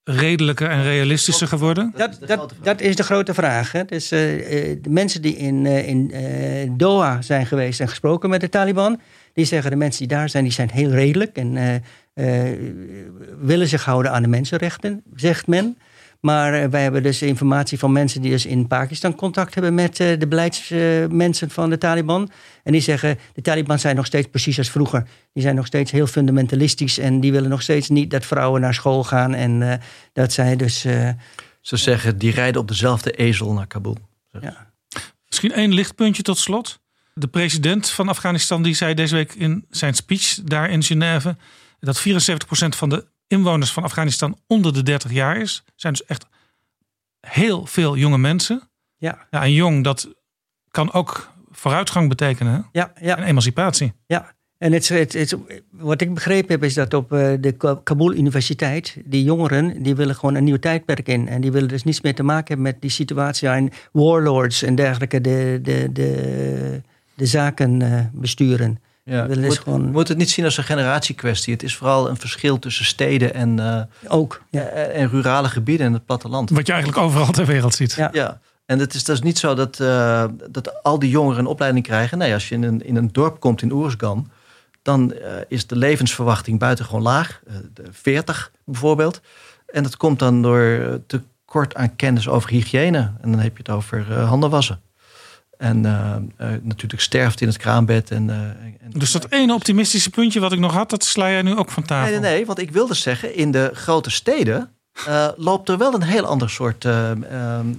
redelijker en realistischer geworden? Dat, dat, dat is de grote vraag. Hè? Dus, de mensen die in, in Doha zijn geweest en gesproken met de Taliban die zeggen de mensen die daar zijn, die zijn heel redelijk en uh, uh, willen zich houden aan de mensenrechten, zegt men. Maar uh, wij hebben dus informatie van mensen die dus in Pakistan contact hebben met de beleidsmensen van de Taliban. En die zeggen, de Taliban zijn nog steeds precies als vroeger. Die zijn nog steeds heel fundamentalistisch en die willen nog steeds niet dat vrouwen naar school gaan. En dat zij dus... Ze zeggen, die rijden op dezelfde ezel naar Kabul. Ja. Misschien één lichtpuntje tot slot. De president van Afghanistan die zei deze week in zijn speech daar in Genève dat 74% van de inwoners van Afghanistan onder de 30 jaar is. Zijn dus echt heel veel jonge mensen. Ja. ja en jong, dat kan ook vooruitgang betekenen. Ja, ja. En emancipatie. Ja, en het, het, het, wat ik begrepen heb is dat op eh, de Kabul Universiteit, die jongeren, die willen gewoon een nieuw tijdperk in. En die willen dus niets meer te maken hebben met die situatie waarin warlords en dergelijke de, de, de, de zaken uh, besturen. Ja, we moet, gewoon... moet het niet zien als een generatiekwestie. Het is vooral een verschil tussen steden en, uh, Ook, ja. en rurale gebieden en het platteland. Wat je eigenlijk overal ter wereld ziet. Ja, ja. en het is dus niet zo dat, uh, dat al die jongeren een opleiding krijgen. Nee, als je in een, in een dorp komt in Oersgan, dan uh, is de levensverwachting buitengewoon laag. 40 bijvoorbeeld. En dat komt dan door tekort aan kennis over hygiëne. En dan heb je het over handen wassen. En uh, uh, natuurlijk sterft in het kraambed. En, en, dus dat ene optimistische puntje wat ik nog had, dat sla jij nu ook van tafel? Nee, nee, nee want ik wilde zeggen, in de grote steden loopt er wel een heel ander soort. nou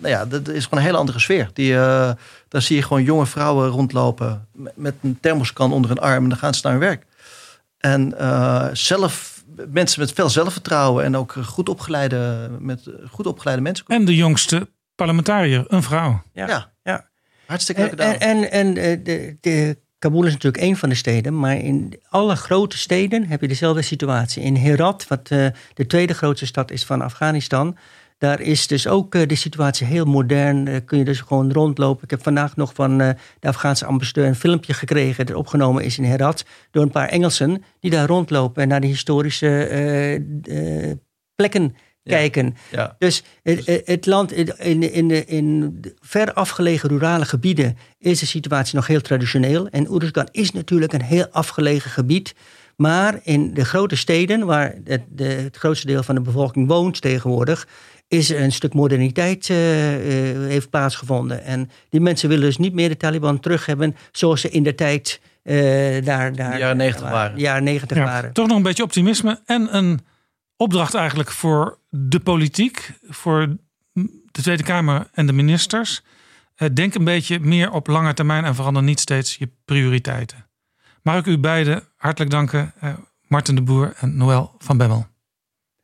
ja, dat is gewoon een hele andere sfeer. Die, daar zie je gewoon jonge vrouwen rondlopen met een thermoskan onder hun arm en dan gaan ze naar hun werk. En zelf mensen met veel zelfvertrouwen en ook goed opgeleide, met goed opgeleide mensen. En de jongste parlementariër, een vrouw. Ja, ja. hartstikke leuk gedaan. En, en, en de, de, Kabul is natuurlijk één van de steden, maar in alle grote steden heb je dezelfde situatie. In Herat, wat uh, de tweede grootste stad is van Afghanistan, daar is dus ook uh, de situatie heel modern. Daar kun je dus gewoon rondlopen. Ik heb vandaag nog van uh, de Afghaanse ambassadeur een filmpje gekregen dat opgenomen is in Herat door een paar Engelsen die daar rondlopen en naar de historische plekken kijken. Ja. Dus het, het, land in, in, de, in ver afgelegen rurale gebieden is de situatie nog heel traditioneel. En Oeruzgan is natuurlijk een heel afgelegen gebied. Maar in de grote steden, waar het, de, het grootste deel van de bevolking woont tegenwoordig, is er een stuk moderniteit uh, uh, heeft plaatsgevonden. En die mensen willen dus niet meer de Taliban terug hebben zoals ze in de tijd uh, daar, daar. De jaren negentig waren. Jaren negentig ja, waren. Toch nog een beetje optimisme en een opdracht eigenlijk voor de politiek, voor de Tweede Kamer en de ministers. Eh, denk een beetje meer op lange termijn en verander niet steeds je prioriteiten. Mag ik u beiden hartelijk danken, uh, Martin de Boer en Noël van Bemmel.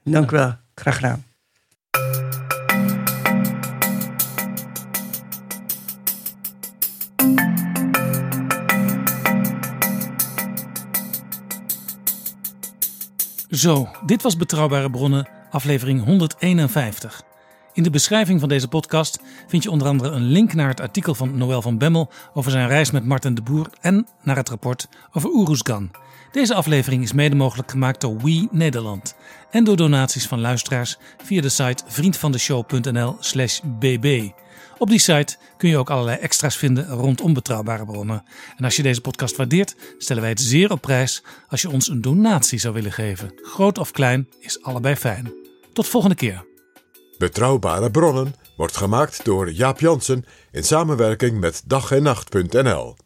Dank u wel, graag gedaan. Zo, dit was Betrouwbare Bronnen, aflevering 151. In de beschrijving van deze podcast vind je onder andere een link naar het artikel van Noël van Bemmel over zijn reis met Martin de Boer en naar het rapport over Oeroesgan. Deze aflevering is mede mogelijk gemaakt door We Nederland en door donaties van luisteraars via de site vriendvandeshow.nl/bb. Op die site kun je ook allerlei extra's vinden rondom betrouwbare bronnen. En als je deze podcast waardeert, stellen wij het zeer op prijs als je ons een donatie zou willen geven. Groot of klein is allebei fijn. Tot volgende keer. Betrouwbare bronnen wordt gemaakt door Jaap Jansen in samenwerking met dag en nacht.nl.